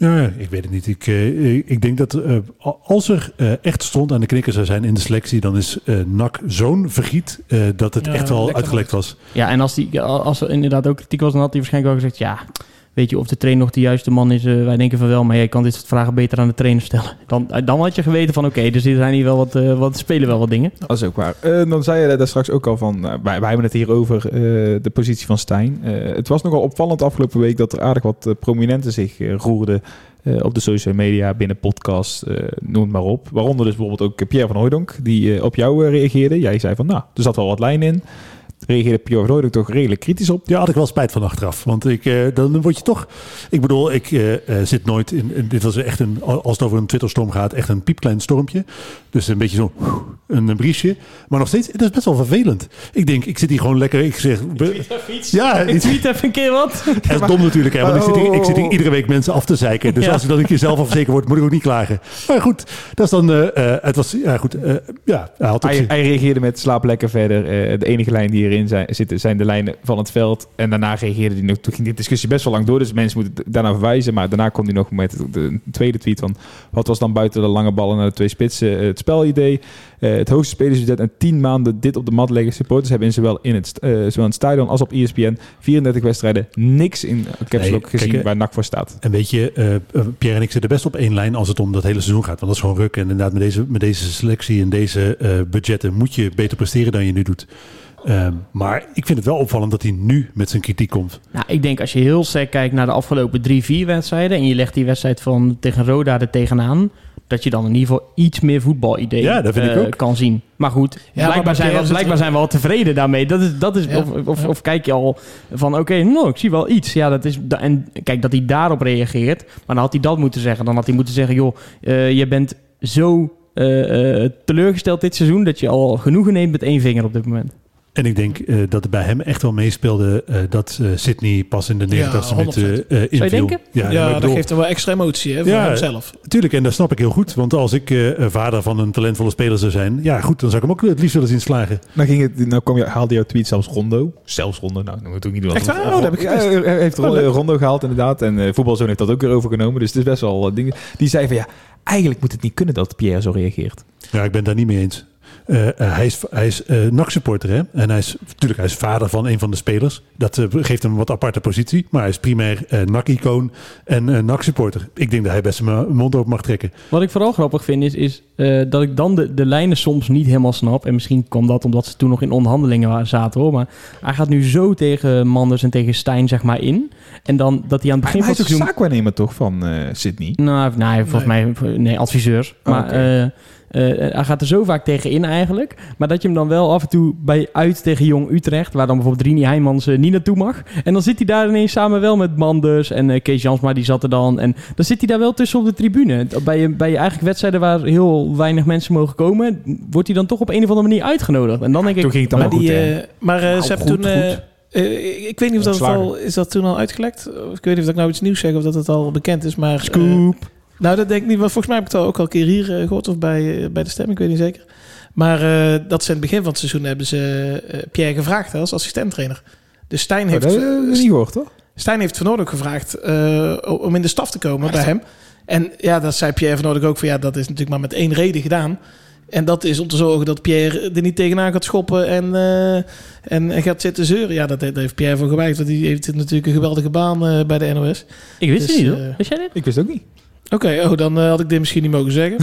Ja, ik weet het niet. Ik, eh, ik denk dat eh, als er eh, echt stond aan de knikker zou zijn in de selectie, dan is eh NAC zo'n vergiet eh, dat het Ja, echt wel uitgelekt was. Ja, en als, die, als er inderdaad ook kritiek was, dan had hij waarschijnlijk wel gezegd... ja, weet je, of de trainer nog de juiste man is... eh, wij denken van wel, maar jij kan dit soort vragen beter aan de trainer stellen. Dan, eh, dan had je geweten van, oké, dus er zijn hier wel wat, eh, wat... spelen wel wat dingen. Dat is ook waar. Dan zei je daar straks ook al van, wij, wij hebben het hier over de positie van Stijn. Het was nogal opvallend afgelopen week dat er aardig wat prominenten zich roerden op de social media, binnen podcast, noem het maar op. Waaronder dus bijvoorbeeld ook Pierre van Hooydonk, die op jou reageerde. Jij zei van, nou, er zat wel wat lijn in. Reageerde Pierre van Hooydonk toch redelijk kritisch op. Ja, had ik wel spijt van achteraf. Want ik, eh, dan word je toch... Ik bedoel, ik eh, eh, zit nooit in, in- Dit was echt een... Als het over een Twitterstorm gaat, echt een piepklein stormpje. Dus een beetje zo... Een, een briesje. Maar nog steeds, het is best wel vervelend. Ik denk, ik zit hier gewoon lekker... Ik zeg... Ja, Ik tweet even een keer wat. is dom natuurlijk. Hè, want ik zit, hier, ik zit hier iedere week mensen af te zeiken. Dus Ja. als ik dan een keer zelf afzekerd word, moet ik ook niet klagen. Maar goed, dat is dan... eh, eh, het was... Ja, goed. eh, ja, hij had. Hij, hij reageerde met slaap lekker verder. Eh, de enige lijn die erin zijn, zitten zijn de lijnen van het veld. En daarna reageerde hij nog. Toen ging die discussie best wel lang door. Dus mensen moeten daarna verwijzen. Maar daarna kwam hij nog met de tweede tweet van... Wat was dan buiten de lange ballen naar de twee spitsen eh, het spelidee? Eh, het hoogste spelersbudget en 10 maanden dit op de mat leggen. Supporters hebben in zowel in het, eh, zowel in het stadion als op ESPN 34 wedstrijden niks in Caps Nee, gezien kijk, waar NAC voor staat. En weet je, Pierre en ik zitten best op één lijn als het om dat hele seizoen gaat. Want dat is gewoon ruk. En inderdaad, met deze, met deze selectie en deze budgetten moet je beter presteren dan je nu doet. Ehm, maar ik vind het wel opvallend dat hij nu met zijn kritiek komt. Nou, ik denk als je heel sterk kijkt naar de afgelopen drie, vier wedstrijden... en je legt die wedstrijd van tegen Roda er tegenaan... dat je dan in ieder geval iets meer voetbalidee Ja, dat vind ik eh, ook. kan zien. Maar goed, blijkbaar, zijn we, blijkbaar zijn we al tevreden daarmee. Dat is, dat is, Ja, of, of, ja. of kijk je al van, oké, nou, ik zie wel iets. Ja, dat is, en kijk, dat hij daarop reageert... maar dan had hij dat moeten zeggen. Dan had hij moeten zeggen, joh, eh, je bent zo... eh, eh, teleurgesteld dit seizoen dat je al genoegen neemt met één vinger op dit moment. En ik denk eh, dat er bij hem echt wel meespeelde eh, dat eh, Sydney pas in de 89 Ja, minuten eh inviel. denken? Ja, Ja, dat geeft er wel extra emotie hè, voor Ja, hemzelf. Tuurlijk, en dat snap ik heel goed. Want als ik eh, vader van een talentvolle speler zou zijn... ja goed, dan zou ik hem ook het liefst willen zien slagen. Nou, ging het, nou kwam je, haalde jouw tweet zelfs Rondo. Zelfs Rondo, nou, dat moet ik niet doen. Echt waar? Oh, dat heb ik hij heeft Ron- Rondo gehaald inderdaad. En uh, Voetbalzoon heeft dat ook weer overgenomen. Dus het is best wel dingen. Die zei van ja, eigenlijk moet het niet kunnen dat Pierre zo reageert. Ja, ik ben het daar niet mee eens. Eh, eh, hij is, hij is eh NAC-supporter, hè? En hij is, natuurlijk, hij is vader van een van de spelers. Dat geeft hem een wat aparte positie. Maar hij is primair eh NAC-icoon en eh NAC-supporter. Ik denk dat hij best zijn mond open mag trekken. Wat ik vooral grappig vind is, is eh, dat ik dan de, de lijnen soms niet helemaal snap. En misschien kwam dat omdat ze toen nog in onderhandelingen zaten hoor. Maar hij gaat nu zo tegen Manders en tegen Stijn zeg maar in. En dan dat hij aan het Maar begin hij van is het ook seizoen... zaakwaarnemer toch van eh, Sydney? Nou, nee, volgens mij, nee, adviseur. Oh, maar oké. Eh, hij gaat er zo vaak tegen in eigenlijk. Maar dat je hem dan wel af en toe bij uit tegen Jong Utrecht, waar dan bijvoorbeeld Rini Heijmans eh, niet naartoe mag. En dan zit hij daar ineens samen wel met Manders en eh, Kees Jansma, die zat er dan. En dan zit hij daar wel tussen op de tribune. Bij je, bij je eigenlijk wedstrijden waar heel weinig mensen mogen komen, wordt hij dan toch op een of andere manier uitgenodigd. En dan denk ik, Toen ging het Maar, allemaal die, goed, eh, maar Nou, ze hebben goed, toen... goed. ik weet niet of dat al... Is dat toen al uitgelekt? Of Ik weet niet of ik nou iets nieuws zeg of dat het al bekend is, maar... Scoop. Nou, dat denk ik niet. Want volgens mij heb ik het al ook al een keer hier eh, gehoord of bij, eh, bij de stem. Ik weet niet zeker. Maar eh, dat ze in het begin van het seizoen hebben ze eh, Pierre gevraagd hè, als assistenttrainer. Dus Stijn Oh, heeft, dat ik niet gehoord, toch? Stijn heeft Van ook gevraagd eh, om in de staf te komen bij hem. En ja, dat zei Pierre Van ook van ja, dat is natuurlijk maar met één reden gedaan. En dat is om te zorgen dat Pierre er niet tegenaan gaat schoppen en, eh, en, en gaat zitten zeuren. Ja, dat, dat heeft Pierre voor gewijs. Want die heeft natuurlijk een geweldige baan eh, bij de NOS. Ik wist Dus, het niet hoor. Wist jij dit? Ik wist het ook niet. Oké, oh, dan eh, had ik dit misschien niet mogen zeggen.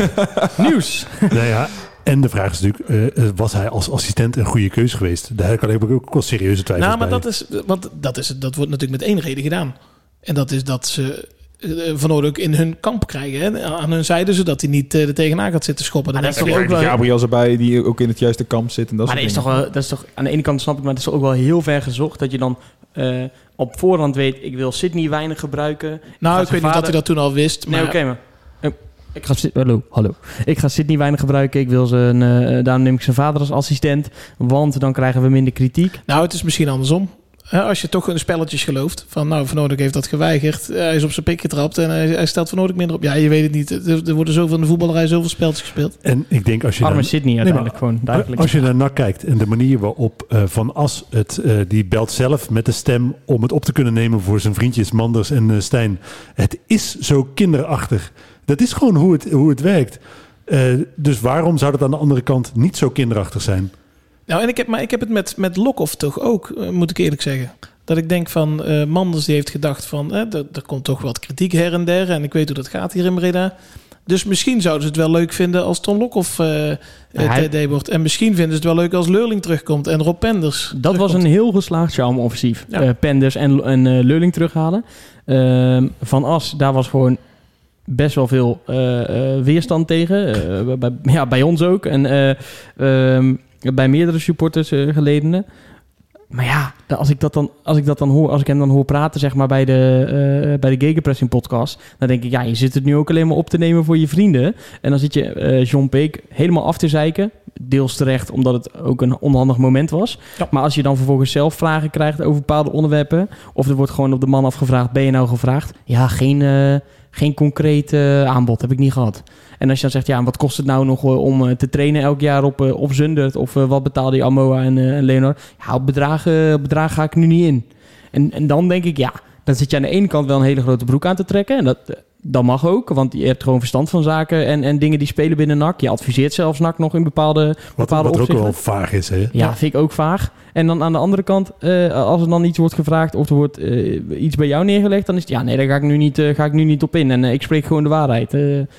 Nieuws. nou ja, en de vraag is natuurlijk, eh, eh, was hij als assistent een goede keuze geweest? Daar kan ik ook wel serieuze twijfels nou, maar bij. dat is, want dat, is, dat wordt natuurlijk met één reden gedaan. En dat is dat ze Van ook in hun kamp krijgen. Hè, aan hun zijde, zodat hij niet er tegenaan gaat zitten schoppen. Dan is toch ook wel- Gabriel erbij, die ook in het juiste kamp zit. En dat Maar dat is, toch wel, dat is toch aan de ene kant snap ik, maar het is toch ook wel heel ver gezocht dat je dan eh, op voorhand weet, ik wil Sydney weinig gebruiken. Nou, ik weet niet dat hij dat toen al wist. Maar Nee, oké, maar. eh, Ik ga, hallo, hallo. Ik ga Sydney weinig gebruiken. Ik wil zijn, eh daarom neem ik zijn vader als assistent. Want dan krijgen we minder kritiek. Nou, het is misschien andersom. Hè, als je toch in de spelletjes gelooft. Van nou, Van Noordijk heeft dat geweigerd. Hij is op zijn pik getrapt en hij, hij stelt Van Noordijk minder op. Ja, je weet het niet. Er, worden zoveel in de voetballerij zoveel spelletjes gespeeld. En ik denk als je Arme dan- Sydney maar uiteindelijk gewoon, duidelijk. Als je naar NAC kijkt en de manier waarop eh, Van As het, eh, die belt zelf met de stem om het op te kunnen nemen voor zijn vriendjes Manders en eh, Stijn. Het is zo kinderachtig. Dat is gewoon hoe het, hoe het werkt. Eh, dus waarom zou dat aan de andere kant niet zo kinderachtig zijn? Nou, en ik heb, maar ik heb het met, met Lokhoff toch ook, eh, moet ik eerlijk zeggen. Dat ik denk van, eh, Manders die heeft gedacht van, eh, er, komt toch wat kritiek her en der. En ik weet hoe dat gaat hier in Breda. Dus misschien zouden ze het wel leuk vinden als Ton Lokhoff eh, hij- TD wordt. En misschien vinden ze het wel leuk als Leurling terugkomt en Rob Penders. Dat was een heel geslaagd charme-offensief. Ja. Penders en, en eh, Leuling terughalen. Ehm, van As, daar was gewoon best wel veel weerstand tegen. Bij, ja, bij ons ook. En eh, ehm, bij meerdere supporters eh geledenen. Maar ja, als ik, dat dan, als ik dat dan hoor, als ik hem dan hoor praten, zeg maar bij de, eh bij de Gegenpressing podcast, dan denk ik, ja, je zit het nu ook alleen maar op te nemen voor je vrienden. En dan zit je John Peek helemaal af te zeiken. Deels terecht, omdat het ook een onhandig moment was. Ja. Maar als je dan vervolgens zelf vragen krijgt over bepaalde onderwerpen, of er wordt gewoon op de man afgevraagd, ben je nou gevraagd? Ja, geen, eh, geen concreet eh, aanbod heb ik niet gehad. En als je dan zegt, ja, en wat kost het nou nog eh, om te trainen elk jaar op, op Zundert? Of wat betaalde je Amoa en, en Leonard? Ja, op bedragen, op bedragen ga ik nu niet in. En, en dan denk ik, ja, dan zit je aan de ene kant wel een hele grote broek aan te trekken. En dat, dat mag ook, want je hebt gewoon verstand van zaken en, en dingen die spelen binnen NAC. Je adviseert zelfs NAC nog in bepaalde, Wat, bepaalde wat er ook opzichten. wel vaag is. Hè? Ja, vind ik ook vaag. En dan aan de andere kant, eh, als er dan iets wordt gevraagd of er wordt eh, iets bij jou neergelegd, dan is het ja, nee, daar ga ik nu niet, eh, ga ik nu niet op in. En ik spreek gewoon de waarheid.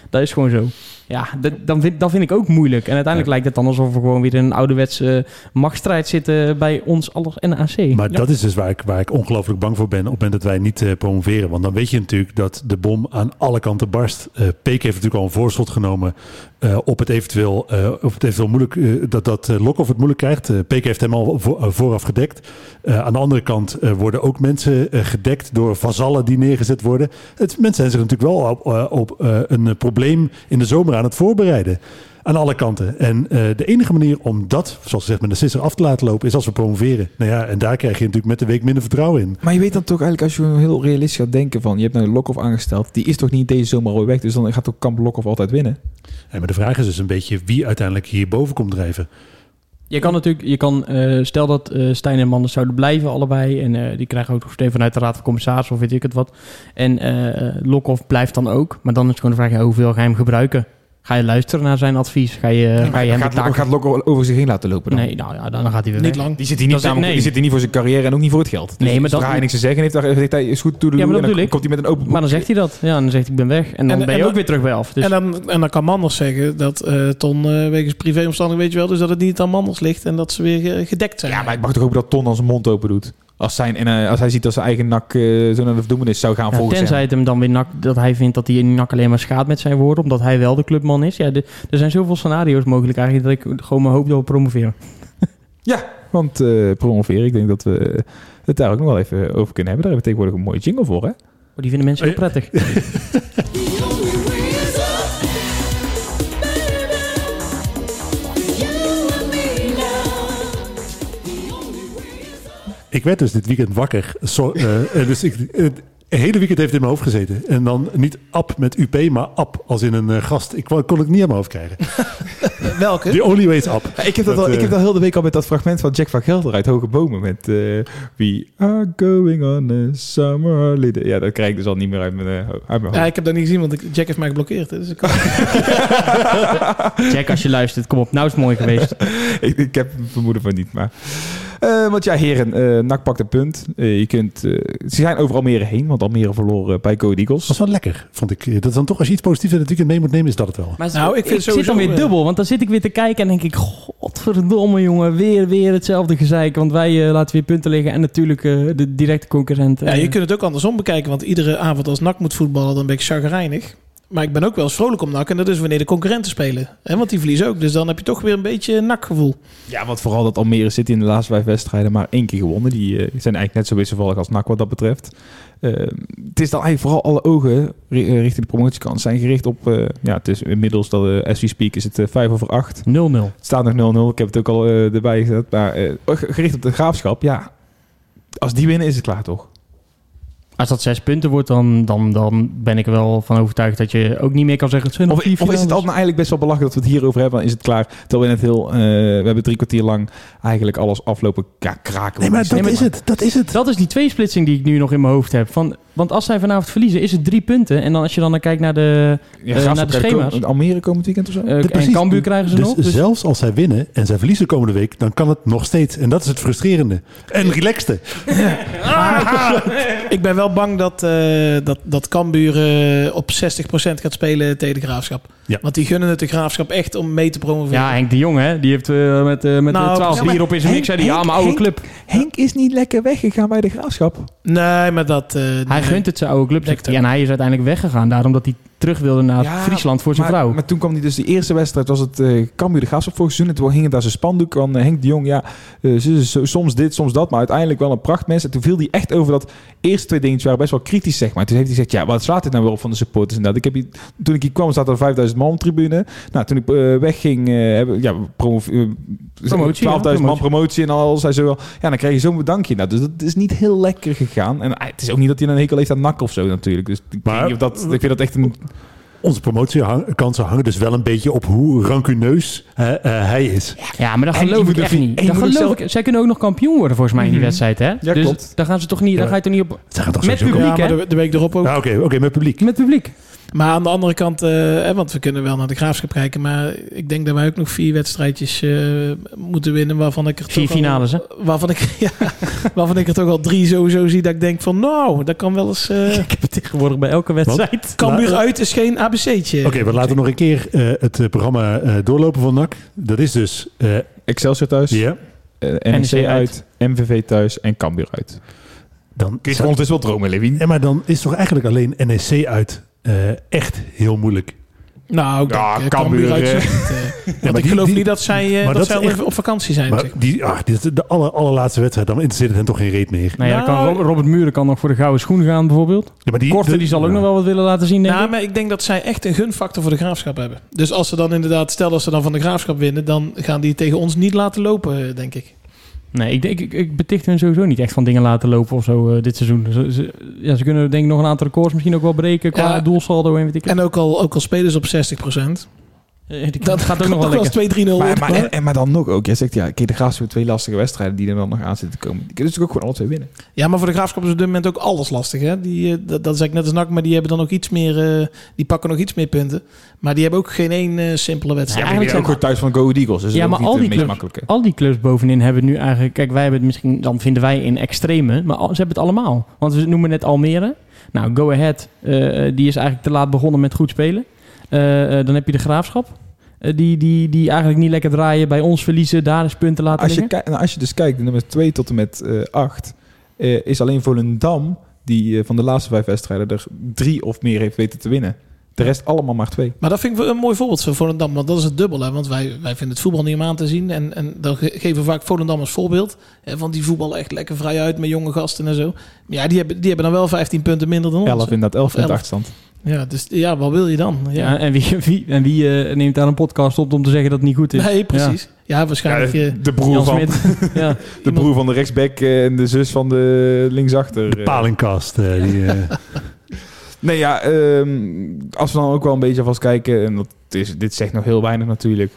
Dat is gewoon zo. Ja, dat, dan vind, dat vind ik ook moeilijk. En uiteindelijk lijkt het dan alsof we gewoon weer in een ouderwetse machtsstrijd zitten bij ons alles NAC. Maar dat is dus waar ik, waar ik ongelooflijk bang voor ben op het moment dat wij niet eh, promoveren. Want dan weet je natuurlijk dat de bom aan alle kanten barst. Eh Peek heeft natuurlijk al een voorschot genomen eh, op het eventueel, op het eventueel moeilijk, eh, dat, dat uh, Lokhoff het moeilijk krijgt. Peek heeft hem al vo- vooraf gedekt. Aan de andere kant worden ook mensen gedekt door vazallen die neergezet worden. Het, mensen zijn zich natuurlijk wel op, een probleem in de zomer aan het voorbereiden. Aan alle kanten. En de enige manier om dat, zoals gezegd, met de sisser af te laten lopen, is als we promoveren. Nou ja, en daar krijg je natuurlijk met de week minder vertrouwen in. Maar je weet dan toch eigenlijk, als je heel realistisch gaat denken van... je hebt nou Lokhoff aangesteld, die is toch niet deze zomer al weg... dus dan gaat toch Kamp Lokhoff altijd winnen? En maar de vraag is dus een beetje wie uiteindelijk hierboven komt drijven. Je kan natuurlijk, je kan, eh, stel dat eh Stijn en Manders zouden blijven allebei. En eh, die krijgen ook nog steun vanuit de Raad van Commissarissen of weet ik het wat. En Lokhoff blijft dan ook. Maar dan is gewoon de vraag, hoeveel ga hem gebruiken? Ga je luisteren naar zijn advies? Ga je, ga je hem de gaat, taak... gaat Lokhoff over zich heen laten lopen dan? Nee, nou ja, dan gaat hij weer Niet weg. lang. Die zit hier niet, Dat is- namelijk- nee. die zit hier niet voor zijn carrière en ook niet voor het geld. Dus Nee, maar dat- zodra hij niks te zeggen heeft, dan heeft hij is goed toe de Ja, maar en dat dan ik. komt hij met een open boek. Maar dan zegt hij dat. Ja, en dan zegt hij, ik ben weg. En dan En- ben je en ook dan- weer terug bij af. Dus En, dan, en dan kan Manders zeggen dat eh, Ton uh, wegens privéomstandigheden, weet je wel, dus dat het niet aan Manders ligt en dat ze weer eh, gedekt zijn. Ja, maar ik mag toch hopen dat Ton dan zijn mond open doet. Als, zijn, en, eh, als hij ziet dat zijn eigen nak eh, zo naar de verdoemenis zou gaan ja, volgens tenzij hem. het hem dan weer nak, dat hij vindt dat hij in nak alleen maar schaadt met zijn woorden. Omdat hij wel de clubman is. Ja, de- er zijn zoveel scenario's mogelijk eigenlijk dat ik gewoon maar hoop dat we promoveren. Ja, want eh promoveren, ik denk dat we het daar ook nog wel even over kunnen hebben. Daar hebben we tegenwoordig een mooie jingle voor, hè? Oh, die vinden mensen heel prettig. Ik werd dus dit weekend wakker. Eh, eh, dus ik, het hele weekend heeft het in mijn hoofd gezeten. En dan niet ap met UP, maar ap als in een eh, gast. Ik kon kon het niet aan mijn hoofd krijgen. Welke? The only way is ap. Ja, ik, heb dat Dat, al, ik heb dat heel de week al met dat fragment van Jack van Gelder uit Hoge Bomen. Met eh, We are going on a summer holiday. Ja, dat krijg ik dus al niet meer uit mijn, eh, uit mijn hoofd. Ja, ik heb dat niet gezien, want ik, Jack heeft mij geblokkeerd. Dus ik, Jack, als je luistert, kom op. Nou is het mooi geweest. ik, ik heb een vermoeden van niet, maar... Eh, want ja, heren, eh NAC pakt een punt. Eh, je kunt, ze zijn over Almere heen, want Almere verloor eh, bij Go Eagles. Dat was wel lekker, vond ik. Dat is dan toch, als je iets positiefs in het weekend mee moet nemen, is dat het wel. Maar Nou, ik ik, vind zit sowieso, dan weer dubbel. Want dan zit ik weer te kijken en denk ik... Godverdomme jongen, weer, weer hetzelfde gezeik. Want wij laten weer punten liggen. En natuurlijk eh, de directe concurrent. ja, je kunt het ook andersom bekijken, want iedere avond als NAC moet voetballen, dan ben ik chagrijnig. Maar ik ben ook wel eens vrolijk om NAC en dat is wanneer de concurrenten spelen. Hè, want die verliezen ook, dus dan heb je toch weer een beetje NAC-gevoel. Ja, want vooral dat Almere City in de laatste vijf wedstrijden maar één keer gewonnen. Die eh, zijn eigenlijk net zo wisselvallig als NAC wat dat betreft. Eh, het is dan eigenlijk vooral alle ogen eh, richting de promotiekant zijn gericht op... eh, ja, het is inmiddels, dat, as we speak, is het eh, vijf over acht. 0-0. Het staat nog 0-0. Ik heb het ook al erbij gezet. Maar gericht op de graafschap, ja. Als die winnen is het klaar, toch? Als dat zes punten wordt, dan, dan, dan ben ik er wel van overtuigd dat je ook niet meer kan zeggen... Het Of, vier of is het nou eigenlijk best wel belachelijk dat we het hierover hebben? Dan is het klaar. Terwijl we net heel... eh, we hebben drie kwartier lang eigenlijk alles aflopen ja, kraken. Nee, maar dat Nee, maar- is het. Dat is het. Dat is die tweesplitsing die ik nu nog in mijn hoofd heb. Van, want als zij vanavond verliezen, is het drie punten. En dan als je dan kijkt naar de... Ja, eh, naar de schema's. ook- Almere komend weekend of zo? eh, en. Cambuur krijgen ze dus nog. Dus zelfs als zij winnen en zij verliezen komende week, dan kan het nog steeds. En dat is het frustrerende. En relaxte. Ik ben wel bang dat, eh dat, dat Cambuur op 60% gaat spelen tegen de Graafschap. Ja. Want die gunnen het de Graafschap echt om mee te promoveren. ja, Henk de Jong, hè, die heeft eh, met, eh met Nou, de 12 ja, maar bier op in zijn mix. Zei die, ja, mijn oude Henk- club. Henk is niet lekker weggegaan bij de Graafschap. Nee, maar dat... eh, Hij nee. gunt het zijn oude club. Hij. En hij is uiteindelijk weggegaan. Daarom dat hij terug wilde naar Ja, Friesland voor zijn maar, vrouw. Maar toen kwam hij dus de eerste wedstrijd, was het eh Cambuur de Graafschap vorig seizoen. En toen hing het daar zijn spandoek van eh, Henk de Jong. Ja, eh, soms dit, soms dat. Maar uiteindelijk wel een prachtmens. En toen viel hij echt over dat eerste twee dingetjes waren best wel kritisch, zeg maar. Toen heeft hij gezegd, ja, wat slaat dit nou weer op van de supporters en dat. Ik heb hier, toen ik hier kwam, zat er 5000 man op de tribune. Nou, toen ik eh, wegging, eh, hebben ja, promo, eh, 12.000 Promotie, ja, man promotie. en al. Zei ze wel. Ja, dan krijg je zo'n bedankje. Nou, dus dat is niet heel lekker gegaan. En het is ook niet dat hij een hekel heeft aan nak of zo natuurlijk. Dus ik, Maar- weet niet of dat, ik vind dat echt een... Onze promotiekansen hangen dus wel een beetje op hoe rancuneus eh, eh, hij is. Ja, maar dat geloof ik echt niet. Dat geloof zelf- ik. Zij kunnen ook nog kampioen worden volgens mij in die Mhm. wedstrijd, hè? Ja, dus klopt. daar gaan ze toch niet, Ja, daar ga je toch niet op... Ze gaan toch Met publiek, Ja, maar de, de week erop ook. Ja, Oké, oké, met publiek. Met publiek. Maar aan de andere kant, eh, hè, want we kunnen wel naar de graafschap kijken. Maar ik denk dat wij ook nog vier wedstrijdjes eh, moeten winnen. Waarvan ik er Vier toch al- finales, hè? waarvan, ik, ja, waarvan ik er toch al drie sowieso zie. Dat ik denk van nou, dat kan wel eens. eh Ik heb het tegenwoordig bij elke wedstrijd. Cambuur uit is geen ABC'tje. Oké, we laten nog een keer eh, het programma eh, doorlopen van NAC. Dat is dus... eh, Excelsior thuis, ja, NEC NEC uit. uit, MVV thuis en Cambuur uit. dan... Kun je gewoon wel dromen, Levin? Ja, maar dan is toch eigenlijk alleen NEC uit echt heel moeilijk. Nou, ik Ja, denk, eh, Cambuur, Cambuur uit. eh. is niet, eh, want maar ik die- geloof die- niet dat zij, eh, maar dat dat zij echt- op vakantie zijn. Maar zeg. die, ah, dit is de aller, allerlaatste wedstrijd. Dan interesseert het hen toch geen reet meer. Nou ja, kan Nou, Rob- Robert Muren kan nog voor de gouden schoen gaan, bijvoorbeeld. Ja, maar die, Korte, de- die zal ook ja. nog wel wat willen laten zien, denk Nou, ik. maar ik denk dat zij echt een gunfactor voor de graafschap hebben. Dus als ze dan inderdaad, stel dat ze dan van de graafschap winnen, dan gaan die tegen ons niet laten lopen, eh, denk ik. Nee, ik, denk- ik, ik beticht hun sowieso niet echt van dingen laten lopen of zo eh, dit seizoen. Ze, ze- ja, ze kunnen denk ik nog een aantal records misschien ook wel breken qua Ja. doelsaldo en weet ik En ook al, ook al spelen ze op 60%. Eh, Dat gaat ook nog wel lekker. eens 2-3-0 Maar, maar, en, maar dan nog ook. Jij zegt, ja, kijk, de Graafschap heeft twee lastige wedstrijden die er wel nog aan zitten te komen. Die kunnen natuurlijk ook gewoon alle twee winnen. Ja, maar voor de graafschap is op dit moment ook alles lastig. Hè? Die, eh, dat, dat zeg ik net als NAC, maar die hebben dan ook iets meer... eh, die pakken nog iets meer punten. Maar die hebben ook geen één eh, simpele wedstrijd. Ja, eigenlijk zijn- ook thuis van Go Ahead Eagles. Dus Ja, maar al die clubs-. Al die clubs bovenin hebben nu eigenlijk... Kijk, wij hebben het misschien... Dan vinden wij in extreme. Maar al- ze hebben het allemaal. Want we noemen net Almere. Nou, Go Ahead. eh, die is eigenlijk te laat begonnen met goed spelen. Eh, eh, dan heb je de Graafschap. eh, die, die, die eigenlijk niet lekker draaien. Bij ons verliezen. Daar is punten laten Als je, liggen. nou, als je dus kijkt, nummer 2 tot en met 8, is alleen Volendam, die van de laatste vijf wedstrijden er drie of meer heeft weten te winnen. De rest allemaal maar twee. Maar dat vind ik wel een mooi voorbeeld van Volendam. Want dat is het dubbel. Hè? Want wij, wij vinden het voetbal niet om aan te zien. En, en dan ge- geven we vaak Volendam als voorbeeld. Hè? Want die voetballen echt lekker vrij uit met jonge gasten en zo. Maar ja, die hebben, die hebben dan wel 15 punten minder dan ons. 11 hè. inderdaad, 11 Of in de 11. achterstand. Ja, dus ja, wat wil je dan? Ja. Ja, en wie, wie, en wie eh, neemt daar een podcast op om te zeggen dat het niet goed is? nee, precies. Ja, waarschijnlijk... eh, de, broer van, ja. de broer van de rechtsback eh, en de zus van de linksachter. De eh. palingkast. eh, die, eh, Nee, ja, ehm, als we dan ook wel een beetje vast kijken, en dat is, dit zegt nog heel weinig natuurlijk,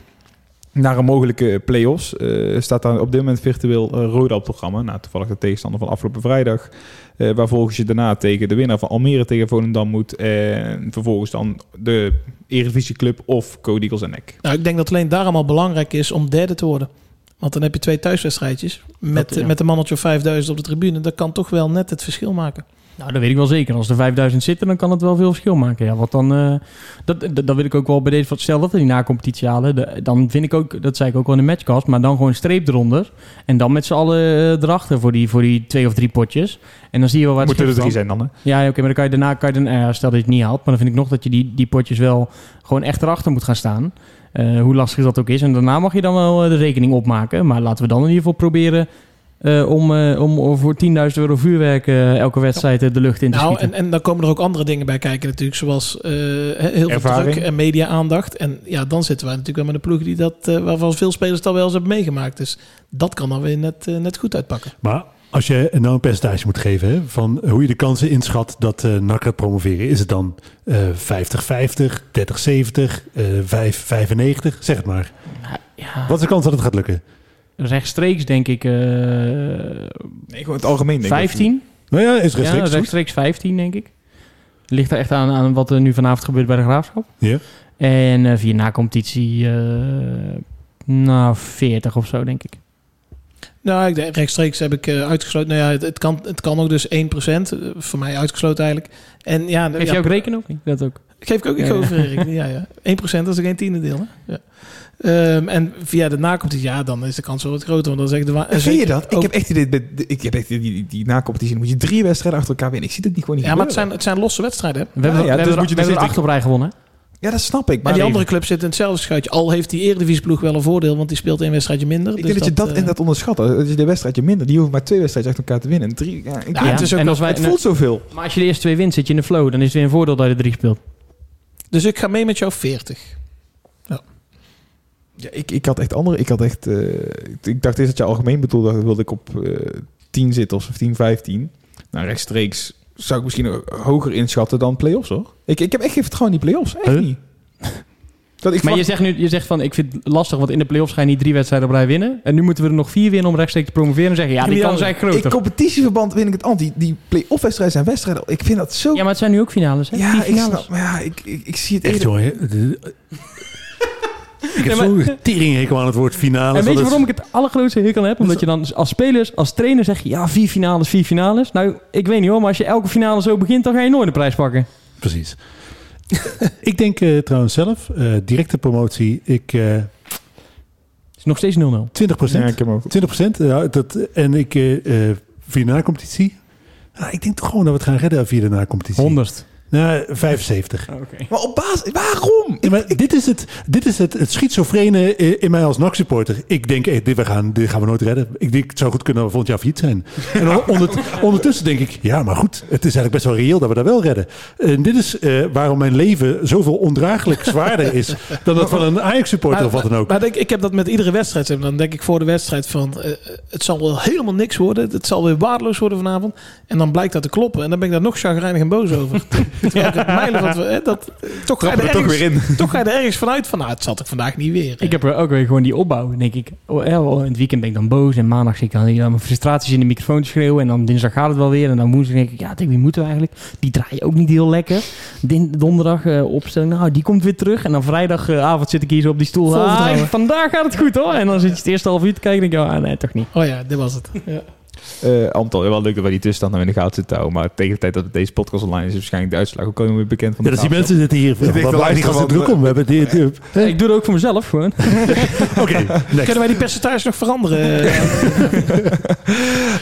naar een mogelijke play-offs, eh, staat daar op dit moment virtueel eh, Roda op programma. Nou, toevallig de tegenstander van afgelopen vrijdag. eh, waar volgens je daarna tegen de winnaar van Almere tegen Volendam moet. En vervolgens dan de Eredivisie Club of Code Eagles en NEC. Nou, ik denk dat alleen daarom al belangrijk is om derde te worden. Want dan heb je twee thuiswedstrijdjes. Met, Dat, ja. met een mannetje of 5000 op de tribune. Dat kan toch wel net het verschil maken. Nou, dat weet ik wel zeker. Als er 5000 zitten, dan kan het wel veel verschil maken. Ja, wat dan, eh, dat, dat, dat wil ik ook wel bij deze van stel dat we die na-competitie halen. de- dan vind ik ook, dat zei ik ook wel in de matchcast, maar dan gewoon streep eronder. En dan met z'n allen eh, erachter voor die, voor die twee of drie potjes. En dan zie je wel het Moeten er drie zijn dan, hè? Ja, oké, maar dan kan je daarna, kan je dan, eh, stel dat je het niet haalt, maar dan vind ik nog dat je die, die potjes wel gewoon echt erachter moet gaan staan. Hoe lastig dat ook is. En daarna mag je dan wel de rekening opmaken. Maar laten we dan in ieder geval proberen eh, om, eh, om voor 10.000 euro vuurwerk eh, elke wedstrijd de lucht in te Nou, schieten. en, en dan komen er ook andere dingen bij kijken natuurlijk. Zoals eh, heel veel Ervaring. druk en media-aandacht. En ja, dan zitten wij natuurlijk wel met een ploeg die dat, waarvan veel spelers het al wel eens hebben meegemaakt. Dus dat kan dan weer net, net goed uitpakken. maar Als je nou een percentage moet geven hè, van hoe je de kansen inschat dat eh NAC gaat promoveren, is het dan eh 50-50, 30-70, eh 5-95? Zeg het maar. Ja, Wat is de kans dat het gaat lukken? Rechtstreeks denk ik eh, Nee, gewoon het algemeen denk ik. 15. Nou ja, is Ja, rechtstreeks goed. rechtstreeks 15 denk ik. Ligt er echt aan, aan wat er nu vanavond gebeurt bij de Graafschap. Ja. En eh, via na-competitie, eh, nou 40 of zo denk ik. Nou, ik denk, rechtstreeks heb ik eh, uitgesloten. Nou ja, het, het, kan, het kan ook dus 1%. eh, voor mij uitgesloten eigenlijk. En ja, Geef ja, je ook rekenen of niet? Dat ook. Geef ik ook ik Ja. over, Erik. Ja, ja. 1% dat is geen tiende deel. Hè? Ja. Ehm, en via de nacompetitie, ja, dan is de kans wel wat groter. Want dan zeg ik de wa- En vind je dat? Ik ook- heb echt ik heb echt die, die, die na-competitie, dan moet je drie wedstrijden achter elkaar winnen. Ik zie het niet gewoon niet Ja, maar het zijn, het zijn losse wedstrijden. Hè? We hebben, ja, we dus hebben, moet je we dus er acht op rij gewonnen. Ja, dat snap ik. Maar die andere club zit in hetzelfde schuitje. Al heeft die eredivisieploeg wel een voordeel, want die speelt één wedstrijdje minder. ik Dus denk dat, je dat eh, inderdaad onderschat. Dat is de wedstrijdje minder. Die hoeven maar twee wedstrijden achter elkaar te winnen. En drie, ja, ik, Ja, ja, het is ook en wel- als wij, het voelt zoveel. maar als je de eerste twee wint, zit je in de flow. Dan is het weer een voordeel dat je er drie speelt. Dus ik ga mee met jou 40. Ja, ik, ik had echt andere. Ik had echt. eh, ik, dacht eerst dat je algemeen bedoelde. Dat wilde ik op eh 10 zitten of 10, 15. Nou, rechtstreeks zou ik misschien hoger inschatten dan play-offs hoor. Ik, ik heb echt geen vertrouwen in die play-offs. Echt Huh? niet. Dat ik Maar je zegt nu, je zegt van, ik vind het lastig, want in de play-offs ga je niet drie wedstrijden op rij winnen. En nu moeten we er nog vier winnen om rechtstreeks te promoveren. En zeggen, ja, die kans is eigenlijk in competitieverband vind ik het anti. Die play-off wedstrijden zijn wedstrijden. Ik vind dat zo. Ja, maar het zijn nu ook finales, hè? Ja, Vier ik finales. snap. Maar ja, ik, ik, ik zie het Echt eerder- jongen. de- Ik heb Nee, zo'n teringhekel aan het woord finale. En weet je waarom ik het allergrootste hekel heb? Omdat je dan als spelers, als trainer zeg je... Ja, vier finales, vier finales. Nou, ik weet niet hoor, maar als je elke finale zo begint... dan ga je nooit de prijs pakken. Precies. ik denk eh, trouwens zelf, eh, directe promotie, ik eh Het is nog steeds 0-0. 20 Ja, ik heb hem ook. 20 ja, dat, en ik eh eh, via de na-competitie. Nou, ik denk toch gewoon dat we het gaan redden via de na-competitie. 100. Nou, 75. Oké. Maar op basis, waarom? Ja, maar dit is het, dit is het, het schizofrene in in mij als NAC-supporter. Ik denk, eh, dit, we gaan, dit gaan we nooit redden. Ik denk, het zou goed kunnen dat we volgend jaar failliet zijn. En ondertussen denk ik, ja, maar goed. Het is eigenlijk best wel reëel dat we dat wel redden. En dit is eh, waarom mijn leven zoveel ondraaglijk zwaarder is... dan dat van een Ajax-supporter of wat dan ook. Maar denk, ik heb dat met iedere wedstrijd. Dan denk ik voor de wedstrijd van... eh, het zal wel helemaal niks worden. Het zal weer waardeloos worden vanavond. En dan blijkt dat te kloppen. En dan ben ik daar nog chagrijnig en boos over. Mijlen wat we... hè, dat, toch, ga je er er toch ergens, weer in. toch ga je er ergens vanuit van... Nou, het zal ik vandaag niet weer. Ik heb er ook weer gewoon die opbouw. Denk ik, oh, eh, in het weekend ben ik dan boos. En maandag zit ik dan mijn frustraties in de microfoon te schreeuwen. En dan dinsdag gaat het wel weer. En dan woensdag denk ik, ja, tegen wie moeten we eigenlijk? Die draai je ook niet heel lekker. Din- donderdag eh, opstelling, nou, die komt weer terug. En dan vrijdagavond zit ik hier zo op die stoel. Ah, vandaag gaat het goed hoor. En dan zit je het eerste half uur te kijken en denk je, ah, nee, toch niet. Oh ja, dit was het. Ja. Eh Antal, wel leuk dat wij die tussenstand nou in de gaten zitten houden. Maar tegen de tijd dat deze podcast online is, is waarschijnlijk de uitslag ook alweer bekend van Ja, de dat die Graafschap. mensen zitten hier. Ik denk Wat dat waar die gasten van- druk om? We hebben die, die- Ik doe het ook voor mezelf gewoon. Oké. Kunnen wij die percentage nog veranderen?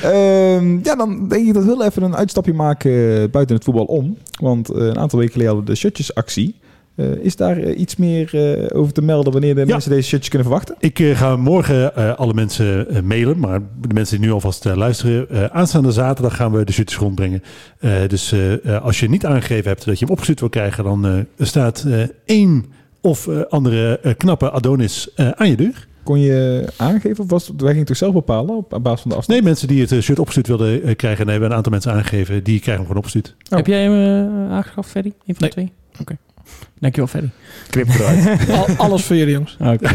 Ehm, ja, dan denk ik dat we heel even een uitstapje maken eh, buiten het voetbal om. Want eh, een aantal weken geleden hadden we de shirtjesactie. Eh, is daar eh, iets meer eh, over te melden wanneer de Ja. mensen deze shirtjes kunnen verwachten? Ik ga morgen eh, alle mensen mailen, maar de mensen die nu alvast eh, luisteren, eh, aanstaande zaterdag gaan we de shirtjes rondbrengen. Eh, dus als je niet aangegeven hebt dat je hem opgestuurd wil krijgen, dan eh, staat eh, één of eh, andere knappe Adonis eh, aan je deur. Kon je aangeven of was het, wij gingen toch zelf bepalen op basis van de afstand? Nee, mensen die het shirt opgestuurd wilden krijgen, en hebben een aantal mensen aangegeven, die krijgen hem gewoon opgestuurd. Oh. Heb jij hem eh, aangeschaft, Ferry? Een van Nee. de twee? Oké. Dankjewel, Ferry. Knip eruit. Al- alles voor jullie, jongens. Oké.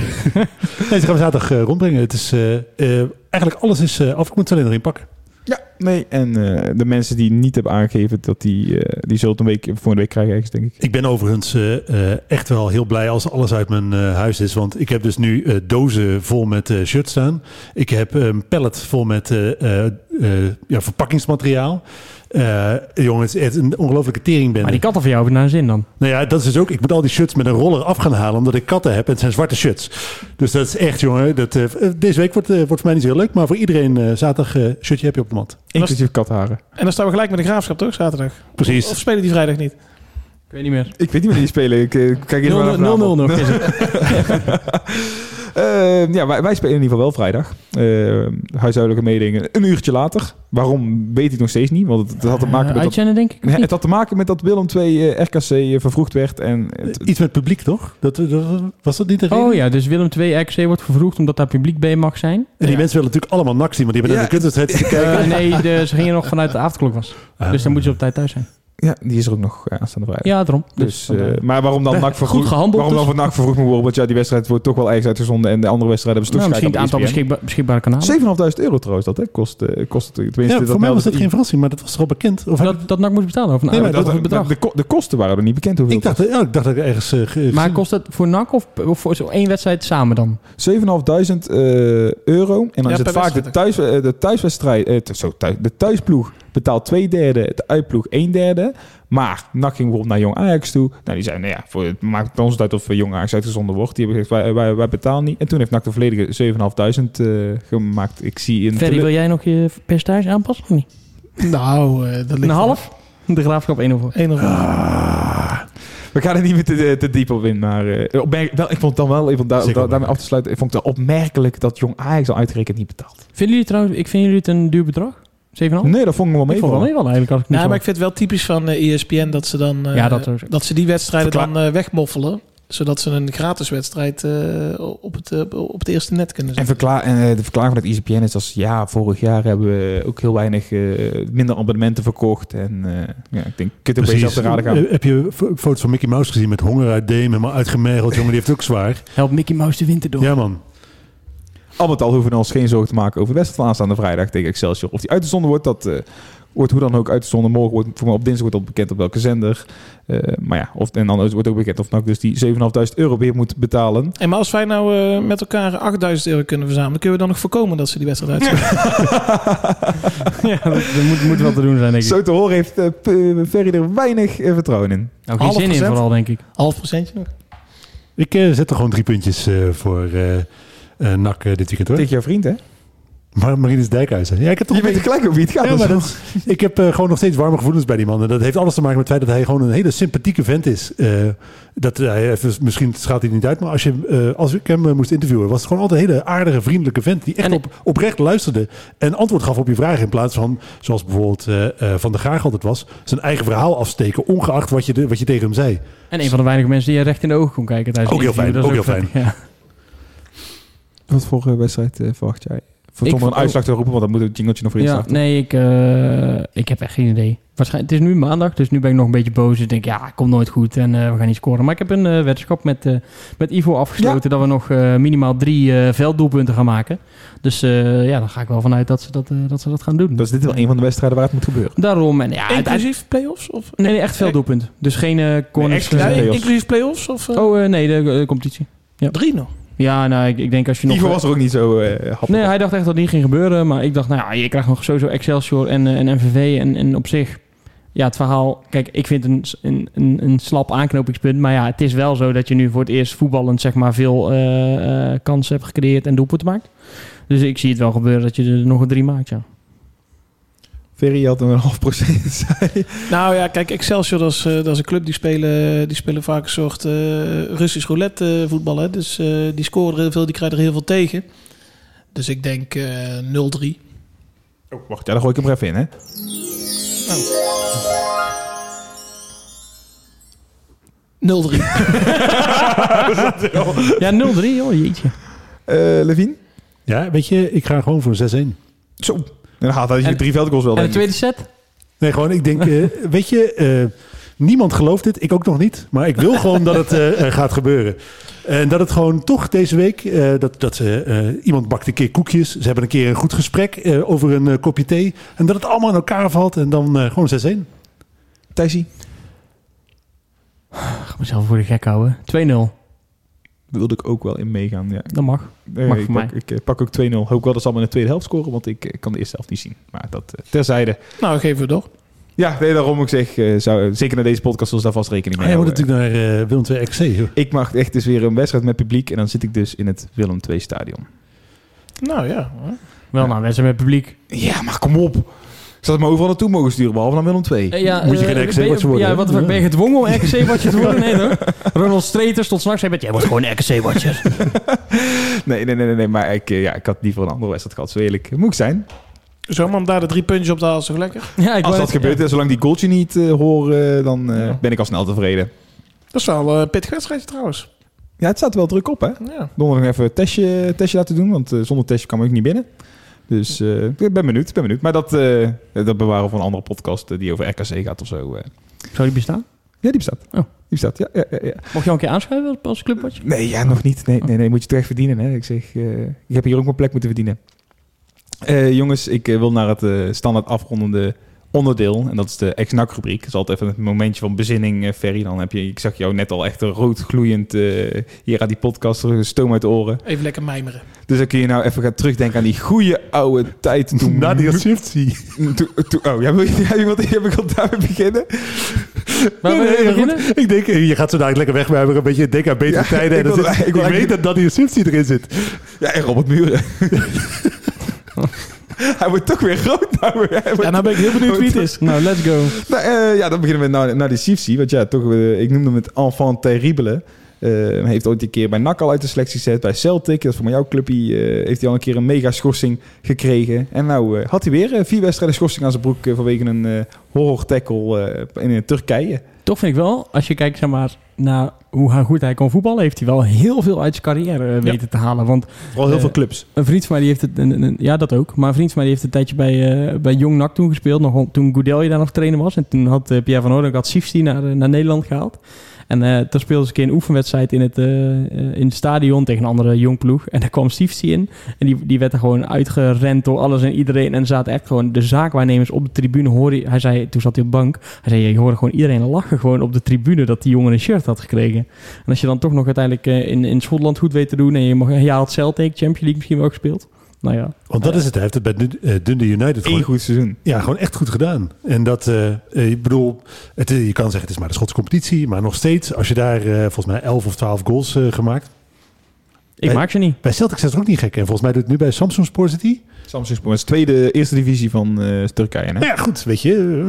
Nee, ze gaan we zaterdag eh, rondbrengen. Het is, eh, eh, eigenlijk alles is eh, af. Ik moet het alleen nog inpakken. ja, nee. En eh, de mensen die niet hebben aangegeven, dat die, eh, die zullen het een week, volgende week krijgen ergens, denk ik. Ik ben overigens eh, eh, echt wel heel blij als alles uit mijn eh, huis is. Want ik heb dus nu eh, dozen vol met eh, shirts staan. Ik heb een pallet vol met eh, eh, eh, ja, verpakkingsmateriaal. Eh, jongens, het is een ongelofelijke tering ben. Maar die katten van jou hebben naar zin dan. Nou ja, dat is dus ook. Ik moet al die shirts met een roller af gaan halen, omdat ik katten heb en het zijn zwarte shirts. Dus dat is echt, jongen. Dat, eh, deze week wordt, eh, wordt voor mij niet zo heel leuk, maar voor iedereen eh, zaterdag eh shirtje heb je op de mat. Inclusief katharen. En dan staan we gelijk met de graafschap, toch? Zaterdag. Precies. Of spelen die vrijdag niet? Ik weet niet meer. Ik weet niet meer die spelen. Ik eh, kijk even 0-0 naar vanavond. nog is het. Eh, ja, wij, wij spelen in ieder geval wel vrijdag. Eh huishoudelijke mededelingen een uurtje later. Waarom weet hij nog steeds niet. Want het, het had te maken Eh, met dat, denk ik. het had te maken met dat Willem II eh, RKC eh, vervroegd werd. En het- Iets met publiek, toch? Dat, dat, was dat niet de reden? Oh ja, dus Willem 2 RKC wordt vervroegd omdat daar publiek bij mag zijn. En die Ja. mensen willen natuurlijk allemaal NAC zien, want die hebben Ja. naar de kunstwedstrijd. Eh, nee, de, ze gingen nog vanuit de avondklok was. Ah. Dus dan moeten ze op tijd thuis zijn. Ja, die is er ook nog eh, aanstaande vrijdag. Ja, daarom. Dus, Dus, eh, maar waarom dan NAC goed vervroegd, gehandeld waarom dan dus. voor NAC vervroegd moet worden? Want ja, die wedstrijd wordt toch wel ergens uitgezonden. En de andere wedstrijden hebben nou, ze toch misschien het aantal beschikba- beschikbare kanalen. 7.500 euro trouwens, dat hè? Kost, eh, kost het. Tenminste, Ja, dat voor mij was dat geen verrassing, maar dat was toch al bekend? Of Dat, dat NAC moest betalen over een Nee, maar dat, het bedrag. de, ko- de kosten waren er niet bekend hoeveel ik, het dacht, ja, ik dacht dat ik ergens... eh, ge- Maar kost het voor NAC of, of voor zo één wedstrijd samen dan? 7.500 eh, euro. En dan Ja, is het vaak de, thuis, eh, de thuiswedstrijd. eh, zo, thuis, de thuisploeg betaalt twee derde, de uitploeg een derde. Maar NAC ging bijvoorbeeld naar Jong Ajax toe. Nou, die zei, nou ja, voor, het maakt ons uit of eh, Jong Ajax uitgezonden wordt. Die hebben gezegd, wij, wij, wij betalen niet. En toen heeft NAC de volledige 7.500 eh gemaakt. Ik zie in... Ferry, wil jij nog je percentage aanpassen of niet? Nou, eh, dat ligt Een half? De graafschap 1 of 1 of We gaan er niet meer te, te diep op in, maar uh, opmerk, wel, ik vond het dan wel, even daar, daarmee af te sluiten, ik vond het wel opmerkelijk dat Jong Ajax al uitgerekend niet betaalt. Vinden jullie trouwens, ik vind jullie het een duur bedrag? 7,5? Nee, dat vond ik wel mee. Ik vond wel mee wel eigenlijk. Als ik niet Nou, maar ik vind het wel typisch van eh, ESPN dat ze dan eh, Ja, dat ze die wedstrijden Verkla- dan eh, wegmoffelen. Zodat ze een gratis wedstrijd eh, op, het, op het eerste net kunnen En, zetten. verklaar, en eh, de verklaring van het ISPN is als ja, vorig jaar hebben we ook heel weinig, eh, minder abonnementen verkocht. En eh, ja, ik denk, je kunt ook bij jezelf te raden gaan. Heb je fo- foto's van Mickey Mouse gezien met honger uit Deem, helemaal uitgemergeld? Jongen, die heeft het ook zwaar. Helpt Mickey Mouse de winter door. Ja, man. Al met al hoeven we ons geen zorgen te maken over de wedstrijd van aanstaande vrijdag tegen Excelsior. Of die uitgezonden wordt, dat eh, wordt hoe dan ook uitgezonden. Morgen wordt, voor mij op dinsdag wordt al bekend op welke zender. Eh, maar ja, of, en dan wordt ook bekend of NAC dus die 7.500 euro weer moet betalen. En maar als wij nou eh, met elkaar 8000 euro kunnen verzamelen, kunnen we dan nog voorkomen dat ze die wedstrijd uitzetten? ja, dat, dat moet, moet wel te doen zijn, denk ik. Zo te horen heeft eh, Ferry er weinig vertrouwen in. Nou, geen half zin in vooral, denk ik. Half procentje nog. Ik zet er gewoon drie puntjes eh, voor eh eh, NAC eh, dit weekend, hoor. Tegen jouw vriend, hè? Maar Marinus Dijkhuizen. Ja, ik heb toch Je een weet gelijk over wie het gaat. Ja, maar dat, ik heb eh, gewoon nog steeds warme gevoelens bij die man. En dat heeft alles te maken met het feit dat hij gewoon een hele sympathieke vent is. Eh, dat hij even, misschien schaalt hij niet uit, maar als, je, eh, als ik hem moest interviewen, was het gewoon altijd een hele aardige, vriendelijke vent. Die echt En- op, oprecht luisterde en antwoord gaf op je vragen. In plaats van, zoals bijvoorbeeld eh, eh, Van der Graag altijd was, zijn eigen verhaal afsteken, ongeacht wat je, de, wat je tegen hem zei. En een van de weinige mensen die je recht in de ogen kon kijken. tijdens Ook het heel fijn, Dat is ook heel Ja. Wat voor eh, wedstrijd eh, verwacht jij? Voor Ik zonder een uitslag te roepen, want dan moet het jingletje nog voor Ja, instarten. nee, ik, eh, ik heb echt geen idee. Waarschijnlijk, het is nu maandag, dus nu ben ik nog een beetje boos. Ik denk, ja, komt nooit goed en eh, we gaan niet scoren. Maar ik heb een eh weddenschap met, eh, met Ivo afgesloten dat we nog eh, minimaal drie eh, velddoelpunten gaan maken. Dus eh, ja, dan ga ik wel vanuit dat ze dat, dat, ze dat gaan doen. Dat is dit wel een van de wedstrijden waar het moet gebeuren. Daarom, en ja, het- Inclusief play-offs? Of? nee, nee, echt velddoelpunten. Dus geen eh corners. exclusief eh, Ja, play-offs. inclusief play-offs? Of, oh, eh, nee, de competitie. Drie nog. Ja, nou, ik, ik denk als je nog... Ivo was er ook niet zo eh happig Nee, hij dacht echt dat niet ging gebeuren. Maar ik dacht, nou ja, je krijgt nog sowieso Excelsior en, eh, en MVV. En, en op zich, ja, het verhaal... Kijk, ik vind een, een, een, een slap aanknopingspunt. Maar ja, het is wel zo dat je nu voor het eerst voetballend... zeg maar veel eh, kansen hebt gecreëerd en doelpunten maakt. Dus ik zie het wel gebeuren dat je er nog een drie maakt, ja. Ferry had een half procent, zei Nou ja, kijk, Excelsior dat is, eh, dat is een club die spelen, die spelen vaak een soort eh, Russisch roulette eh, voetbal. Hè? Dus eh, die scoren heel veel, die krijgen er heel veel tegen. Dus ik denk eh 0-3. Oh, wacht, ja, dan gooi ik hem er even in, hè? Oh. 0-3. Ja, 0-3, joh, jeetje. Eh Levine? Ja, weet je, ik ga gewoon voor 6-1. Zo. En dan gaat hij je En- drie veldgoals wel, En de denk ik. tweede set? Nee, gewoon, ik denk, eh, weet je, eh, niemand gelooft dit, ik ook nog niet. Maar ik wil gewoon dat het eh, gaat gebeuren. En dat het gewoon toch deze week, eh, dat, dat ze, eh, iemand bakt een keer koekjes. Ze hebben een keer een goed gesprek eh, over een eh, kopje thee. En dat het allemaal in elkaar valt en dan eh, gewoon 6-1. Thijsie? Ik ga mezelf voor de gek houden. 2-0, Daar wilde ik ook wel in meegaan, ja. dat mag. Mag ik, voor pak, ik eh, pak ook 2-0. Hoop wel dat ze allemaal in de tweede helft scoren, want ik eh, kan de eerste helft niet zien. Maar dat eh, terzijde. nou, geven we door. Ja, nee, daarom ik zeg, eh, zou, zeker naar deze podcast zullen ze daar vast rekening mee jij moet houden. natuurlijk naar Willem II XC. joh. Ik mag echt dus weer een wedstrijd met publiek en dan zit ik dus in het Willem II stadion. Nou ja. hoor. Wel, Ja. nou, mensen met publiek. Ja, maar kom op. Ik zou het maar overal naartoe mogen sturen, behalve naar Willem 2. Eh, ja, Moet je eh, geen RKC ben watcher worden, Ja, wat ben je gedwongen om RKC watcher te worden? Nee hoor. Ronald Streeter stond s'nachts zei, jij wordt gewoon RKC watcher. Nee, nee, nee, nee, nee, maar ik, eh, ja, ik had liever een andere wedstrijd gehad. Zo eerlijk moet ik zijn. Zo man, daar de drie puntjes op te halen is toch lekker? Ja, ik Als dat gebeurt, ja. en zolang die goaltje niet eh, hoor, eh, dan eh, Ja. ben ik al snel tevreden. Dat is wel een pittig wedstrijdje trouwens. Ja, het staat wel druk op, hè? Ja. Donderdag even een testje, testje laten doen, want eh, zonder testje kan ik niet binnen. Dus eh, ik ben benieuwd, ben benieuwd. Maar dat, eh, dat bewaren we voor een andere podcast eh, die over RKC gaat of zo. Zou die bestaan? Ja, die bestaat. Oh. Die bestaat, ja. ja, ja, ja. Mocht je al een keer aanschuiven als- clubwatcher? Nee, ja, nog niet. Nee, nee, nee, moet je terecht verdienen. Hè? Ik zeg, ik heb hier ook mijn plek moeten verdienen. Jongens, ik wil naar het standaard afrondende onderdeel. En dat is de ex-NAC-rubriek. Dat is altijd even een momentje van bezinning, eh, Ferry. Dan heb je, ik zag jou net al echt rood gloeiend eh, hier aan die podcast, stoom uit de oren. Even lekker mijmeren. Dus dan kun je nou even gaan terugdenken aan die goede oude tijd toen... Sifty. toen, toen- oh, ja, wil iemand, heb ik al daarmee beginnen? Waar wil je beginnen? Ik denk, eh, je gaat zo dadelijk lekker wegwijmeren. Een beetje denken aan betere Ja, tijden. ik En wil- zit- ik ik, wil weet dat Nadia Sifty erin zit. Ja, en Robert Muren. Hij wordt toch weer groot nou. Wordt- Ja, nou ben ik heel benieuwd wie het is. Nou, let's go. Nou, eh, ja, dan beginnen we naar, naar die Sifsi. Want ja, toch, eh, ik noemde hem het enfant terrible. Hij heeft ooit een keer bij NAC al uit de selectie gezet. Bij Celtic, dat is voor mij jouw clubje, heeft hij al een keer een mega schorsing gekregen. En nou had hij weer vier wedstrijden schorsing aan zijn broek vanwege een horror tackle in Turkije. Toch vind ik wel, als je kijkt zeg maar, naar hoe goed hij kon voetballen, heeft hij wel heel veel uit zijn carrière eh, weten te halen. Want Vooral heel Eh, veel clubs. een vriend van mij die heeft het, een, een- een- ja dat ook, maar een vriend van mij die heeft een tijdje bij, eh, bij Jong NAC toen gespeeld, nog, toen Goudelje daar nog trainer was. En toen had Pierre van Hooydonk had Sifsti naar, naar Nederland gehaald. En eh toen speelden ze een keer een oefenwedstrijd in het, eh, eh, in het stadion tegen een andere jong ploeg. En daar kwam Sifsti in. En die, die werd er gewoon uitgerend door alles en iedereen. En er zaten echt gewoon de zaakwaarnemers op de tribune. Hoorde, hij zei, toen zat hij op de bank. Hij zei, je hoorde gewoon iedereen lachen gewoon op de tribune dat die jongen een shirt had gekregen. En als je dan toch nog uiteindelijk eh, in, in Schotland goed weet te doen. En je, mag, je haalt Celtic, Champions League misschien wel gespeeld. Nou ja, Want dat is het. Hij heeft het bij eh, Dundee United Eén gewoon, goed seizoen. ja, gewoon echt goed gedaan. En dat, eh, eh, ik bedoel, het, eh, je kan zeggen het is maar de Schotse competitie. Maar nog steeds, als je daar eh, volgens mij 11 of 12 goals eh, gemaakt. ik maak ze niet. Bij Celtic is het ook niet gek. En volgens mij doet het nu bij Samsung Sport City. Samsung Sport is tweede, eerste divisie van eh, Turkije. Hè? Nou ja, goed, weet je.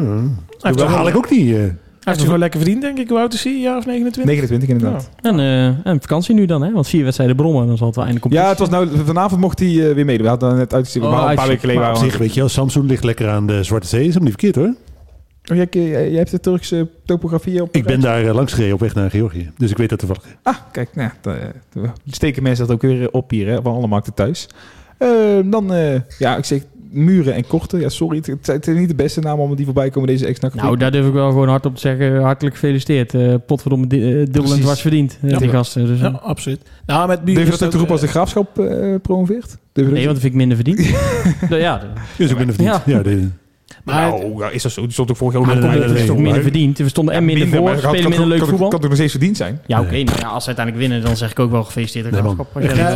eh, dat wel- haal ik ook niet. Hij heeft zich wel lekker verdiend, denk ik. Hoe oud is hij? Jaar of 29? 29 inderdaad. En, eh, en vakantie nu dan, hè? Want vier wedstrijden brommen, dan zal het wel einde Ja, competitie het was nou, vanavond mocht hij eh, weer meedoen. We hadden net uitgestuurd. Oh, maar een paar weken geleden op waren we- zich, weet je wel, Samsung ligt lekker aan de Zwarte Zee. Is helemaal niet verkeerd hoor. Oh, jij, jij, jij hebt de Turkse topografie op. Ik ben daar eh, langs gereden op weg naar Georgië. Dus ik weet dat toevallig. Ah, kijk, nou, ja, dan, eh, steken mensen dat ook weer op hier, hè, van alle markten thuis. Eh, dan, eh, ja, ik zeg Muren en Korten. Ja, sorry, het, het zijn- het zijn niet de beste namen om die voorbij komen deze ex Nou, daar durf ik wel gewoon hard op te zeggen. Hartelijk gefeliciteerd. Eh potverdomme, di- eh, dubbel en dwars verdiend, eh, Ja. die gasten. Dus, eh, Ja, absoluut. Nou, met Durf je dat ook te ook, roepen als de graafschap eh, promoveert? Durf dat- nee, want dat vind ik minder verdiend. Ja, de- Dus ik ben er verdiend. Ja. Ja, de, Maar nou, ja, is dat zo? Die stond ook vorig jaar ook nee, toch minder verdiend. We stonden en minder, voor, het kan- spelen minder leuk kan- voetbal. Kan toch nog steeds verdiend zijn? Ja, oké. nou ja, als ze uiteindelijk winnen, dan zeg ik ook wel gefeliciteerd.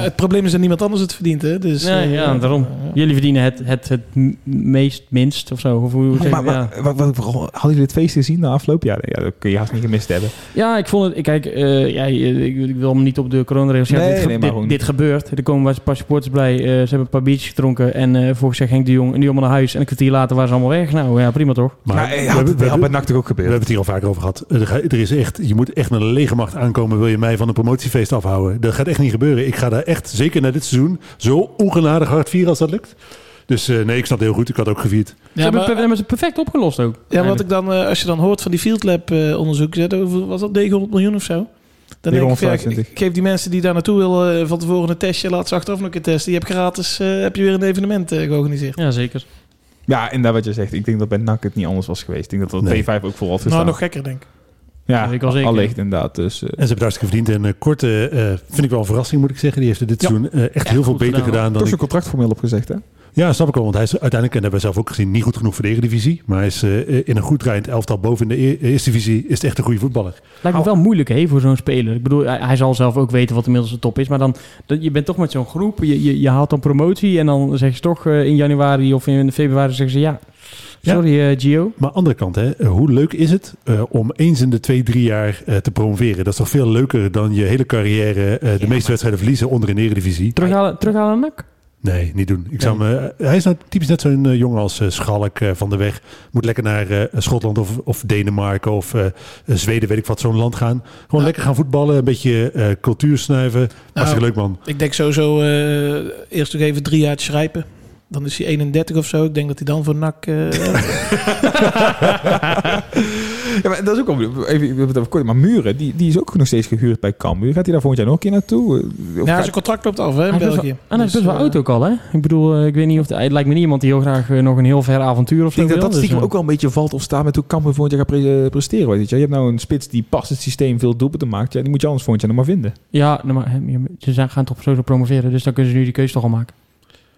Het probleem is dat niemand anders het verdient, hè? Dus, Ja, eh, ja, daarom. Jullie verdienen het, het, het meest, minst of zo. Of hoe zeg je- Maar, ja. maar hadden jullie het feest gezien na afloop? Ja, ja, dat kun je haast niet gemist hebben. Ja, ik vond het. Kijk, eh, ja, ik, ik wil me niet op de coronaregels. Dit, dit, gebeurt. Er komen een paar supporters bij. eh, ze hebben een paar biertjes gedronken. En eh volgens zegt Henk de Jong. En die allemaal naar huis. En een kwartier later waren ze allemaal weg. Nou ja, prima toch? maar Maar we, we het bij NAC toch ook we gebeurd? hebben het hier al vaker over gehad. Er, er is echt, je moet echt met een lege macht aankomen. Wil je mij van een promotiefeest afhouden? Dat gaat echt niet gebeuren. Ik ga daar echt, zeker na dit seizoen, zo ongenadig hard vieren als dat lukt. Dus eh, nee, ik snap het heel goed. Ik had ook gevierd. Ze Ja, hebben, maar, het per- hebben ze perfect opgelost ook. ja, wat ik dan, eh, als je dan hoort van die Field Lab eh, onderzoek, was dat 900 miljoen of zo? Dan denk ik, ja, 925. ik geef die mensen die daar naartoe willen van tevoren een testje, laat ze achteraf nog een testen. Je hebt gratis, eh, heb je weer een evenement eh, georganiseerd. Ja, zeker. Ja, en daar wat je zegt. Ik denk dat bij NAC het niet anders was geweest. Ik denk dat dat Nee. P5 ook voor had gestaan. Nou, nog gekker denk ik. ja, ik wel zeker. allicht inderdaad. Dus, eh, En ze hebben het hartstikke verdiend. En uh, Korte eh, vind ik wel een verrassing, moet ik zeggen. Die heeft dit Ja. seizoen eh, echt heel veel beter gedaan, gedaan, toch dan zijn ik... contractformeel opgezegd, hè? Ja, snap ik wel. Want hij is uiteindelijk, en dat hebben we zelf ook gezien, niet goed genoeg voor de Eredivisie. Maar hij is eh, in een goed draaiend elftal boven in de e- Eerste Divisie is het echt een goede voetballer. Lijkt me wel moeilijk hè, voor zo'n speler. Ik bedoel, hij, hij zal zelf ook weten wat inmiddels de top is. Maar dan, dat, je bent toch met zo'n groep. Je, je, je haalt dan promotie. En dan zeggen ze toch eh, in januari of in februari zeggen ze ja. Ja. Sorry eh, Gio. Maar andere kant, hè, eh, hoe leuk is het eh, om eens in de twee, drie jaar eh, te promoveren? Dat is toch veel leuker dan je hele carrière eh, de meeste wedstrijden verliezen onder in de Eredivisie. Terughalen, terughalen naar NAC. Nee, niet doen. Ik zou eh, hij is nou typisch net zo'n eh, jongen als eh, Schalk van de weg. Moet lekker naar Schotland of, of Denemarken of Zweden, weet ik wat, zo'n land gaan. Gewoon lekker gaan voetballen, een beetje cultuur snuiven. Hartstikke leuk man. Ik denk sowieso eerst nog even drie jaar schrijpen. Dan is hij 31 of zo. Ik denk dat hij dan voor NAC... eh, Ja, maar dat is ook al, even, we hebben het over kort, maar Muren, die, die is ook nog steeds gehuurd bij Cambuur. Gaat hij daar volgend jaar nog een keer naartoe? Of ja, gaat- zijn contract loopt af hè, in best België. wel- En hij is best wel Dus, oud eh, ook al, hè? Ik bedoel, eh, ik weet niet of... De, het lijkt me niet iemand die heel graag eh, nog een heel ver avontuur of ik zo denk dat dat stiekem dus, ook wel een beetje valt of staat met hoe Cambuur volgend jaar gaat pre- eh, presteren. Weet je. je hebt nou een spits die past het systeem veel doelpunten maakt. Ja, die moet je anders volgend jaar nog maar vinden. eh, Ja, nou, maar, ze zijn- gaan toch sowieso promoveren, dus dan kunnen ze nu die keuze toch al maken.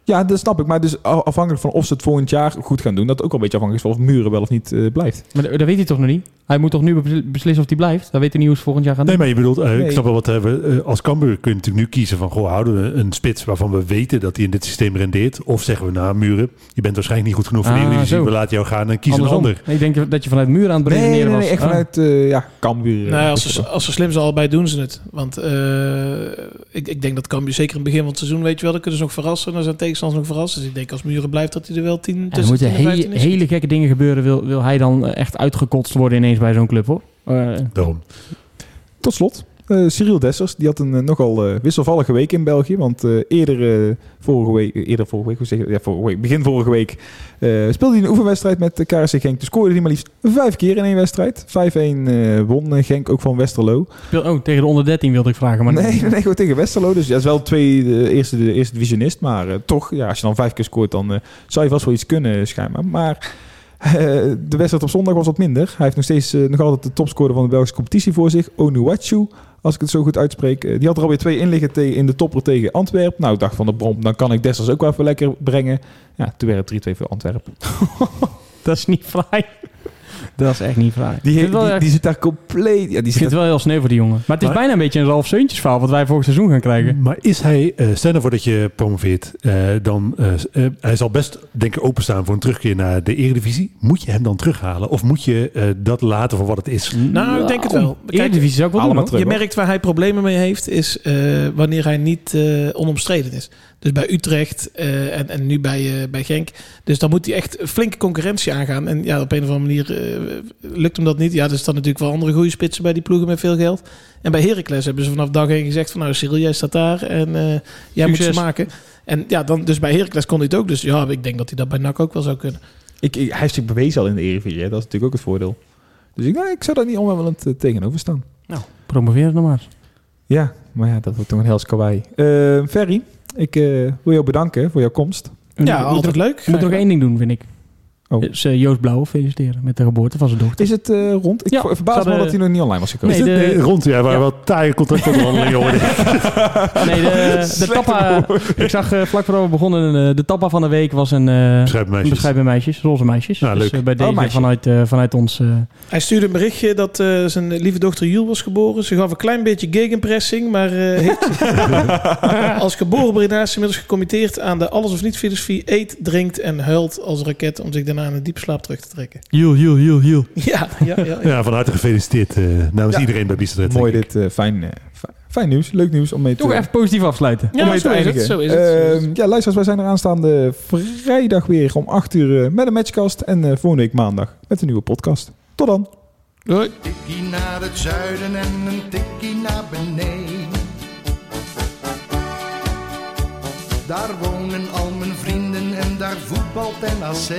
Ja, dat snap ik. Maar dus afhankelijk van of ze het volgend jaar goed gaan doen, dat ook wel een beetje afhankelijk is van of Muren wel of niet eh, blijft. Maar dat weet hij toch nog niet? Hij moet toch nu be- beslissen of hij blijft? Dan weet hij niet hoe ze volgend jaar gaan Nee, doen. maar je bedoelt, eh, Nee. ik snap wel wat eh, we, eh, als Cambuur kun je natuurlijk nu kiezen van, goh, houden we een spits waarvan we weten dat hij in dit systeem rendeert? Of zeggen we, nou, Muren, je bent waarschijnlijk niet goed genoeg voor de Ah, Eredivisie, zo. we laten jou gaan en kies een Andersom. ander. Nee, Ik denk dat je vanuit muur aan het Nee, nee, nee, was. echt Ah. vanuit eh, ja, Cambuur. Nou als, ze, als ze slim zijn allebei doen ze het. Want eh, ik, ik denk dat Cambuur zeker in het begin van het seizoen, weet je wel, dan kunnen ze nog verrassen. Dan zijn tegenstanders nog verrassen. Dus ik denk als Muren blijft dat hij er wel 10 Ja, er tussen moeten 10 en 15 hele, gekke dingen gebeuren. Wil, wil hij dan echt uitgekotst worden ineens bij zo'n club, hoor? Eh, Daarom. Tot slot, eh, Cyril Dessers, die had een eh, nogal eh, wisselvallige week in België. Want eerder, vorige week, eerder vorige week, hoe zeg je, ja, vorige week, begin vorige week, speelde hij een oefenwedstrijd met de KRC Genk. Toen scoorde hij maar liefst vijf keer in één wedstrijd. 5-1 eh, won Genk ook van Westerlo. speel, oh, tegen de onder 13 wilde ik vragen. Maar nee, nee, nee, gewoon tegen Westerlo. Dus ja, is wel twee, de eerste, de eerste divisionist. Maar toch, ja, als je dan vijf keer scoort, dan zou je vast wel iets kunnen schijnbaar. Maar eh, de wedstrijd op zondag was wat minder. Hij heeft nog steeds nog altijd de topscorer van de Belgische competitie voor zich. Onuachu, als ik het zo goed uitspreek. Eh, die had er alweer twee in liggen in de topper tegen Antwerpen. Nou, dacht van de brom, dan kan ik Dessers ook wel even lekker brengen. Ja, toen werd het 3-2 voor Antwerpen. dat is niet fraai. Dat is echt niet fraai. Die, die, echt- die zit daar compleet... Ja, die ik zit vind het wel heel sneu voor die jongen. Maar het is Maar- bijna een beetje een Ralf Seuntjes verhaal... wat wij volgend seizoen gaan krijgen. Maar is hij, eh, stel nou voor dat je promoveert, eh, dan, eh, eh, hij zal best denk ik openstaan voor een terugkeer naar de Eredivisie. Moet je hem dan terughalen of moet je eh, dat laten voor wat het is? Nou, ik denk het wel. Kijk, Eredivisie zou ik wel allemaal terug. Je hoor. merkt waar hij problemen mee heeft, is eh, wanneer hij niet eh, onomstreden is. Dus bij Utrecht eh, en, en nu bij, eh, bij Genk. Dus dan moet hij echt flinke concurrentie aangaan. En ja, op een of andere manier eh, lukt hem dat niet. Ja, er staan natuurlijk wel andere goede spitsen bij die ploegen met veel geld. En bij Heracles hebben ze vanaf dag één gezegd van nou Cyril, jij staat daar en eh, jij moet ze maken. En ja, dan, dus bij Heracles kon hij het ook. Dus ja, ik denk dat hij dat bij NAC ook wel zou kunnen. Ik, ik- hij heeft zich bewezen al in de Eredivisie. hè. Dat is natuurlijk ook het voordeel. Dus ik, nou, ik zou daar niet onwillend uh, tegenover staan. Promoveer het nog maar. Ja, maar ja, dat wordt toch een heel kawaii. Eh Ferry, ik eh, wil jou bedanken voor jouw komst. Ja, altijd leuk. moet nog één ding doen, vind ik. Oh. Dus, eh, Joost Blauwe feliciteren met de geboorte van zijn dochter. Is het eh, rond? Ik Ja, ver- verbaas me dat hij nog niet online was gekomen. Nee, de- nee, rond? Ja, waar Ja. wel taaie contractonderhandelingen worden. Nee, de, de tappa... Ik zag eh, vlak voordat we begonnen, de tappa van de week was een... eh Beschrijf een meisjes. beschrijven meisjes, roze meisjes. Ja, dus leuk. eh, bij deze meisje. vanuit, eh, vanuit ons... Hij stuurde een berichtje dat eh, zijn lieve dochter Jules was geboren. Ze gaf een klein beetje gegenpressing, maar eh, heeft als geboren Breda's inmiddels gecommitteerd aan de alles of niet filosofie. Eet, drinkt en huilt als raket om zich daarna in een diepe slaap terug te trekken. Hiel, hiel, hiel, hiel. Ja, ja, ja. ja. Ja, van harte gefeliciteerd eh, namens Ja. iedereen bij Bistred. Mooi dit. eh, fijn, eh, fi- fijn nieuws. Leuk nieuws om mee te, Toch even positief afsluiten. Ja, om mee zo te is het, eindigen. zo is het, zo is het. Ehm, ja, luisteraars, wij zijn er aanstaande vrijdag weer om 8 uur met een matchcast. En eh, volgende week maandag met een nieuwe podcast. Tot dan. Doei. Tikkie naar het zuiden en een tikkie naar beneden. Daar wonen al mijn vrienden en daar voetbalt NAC.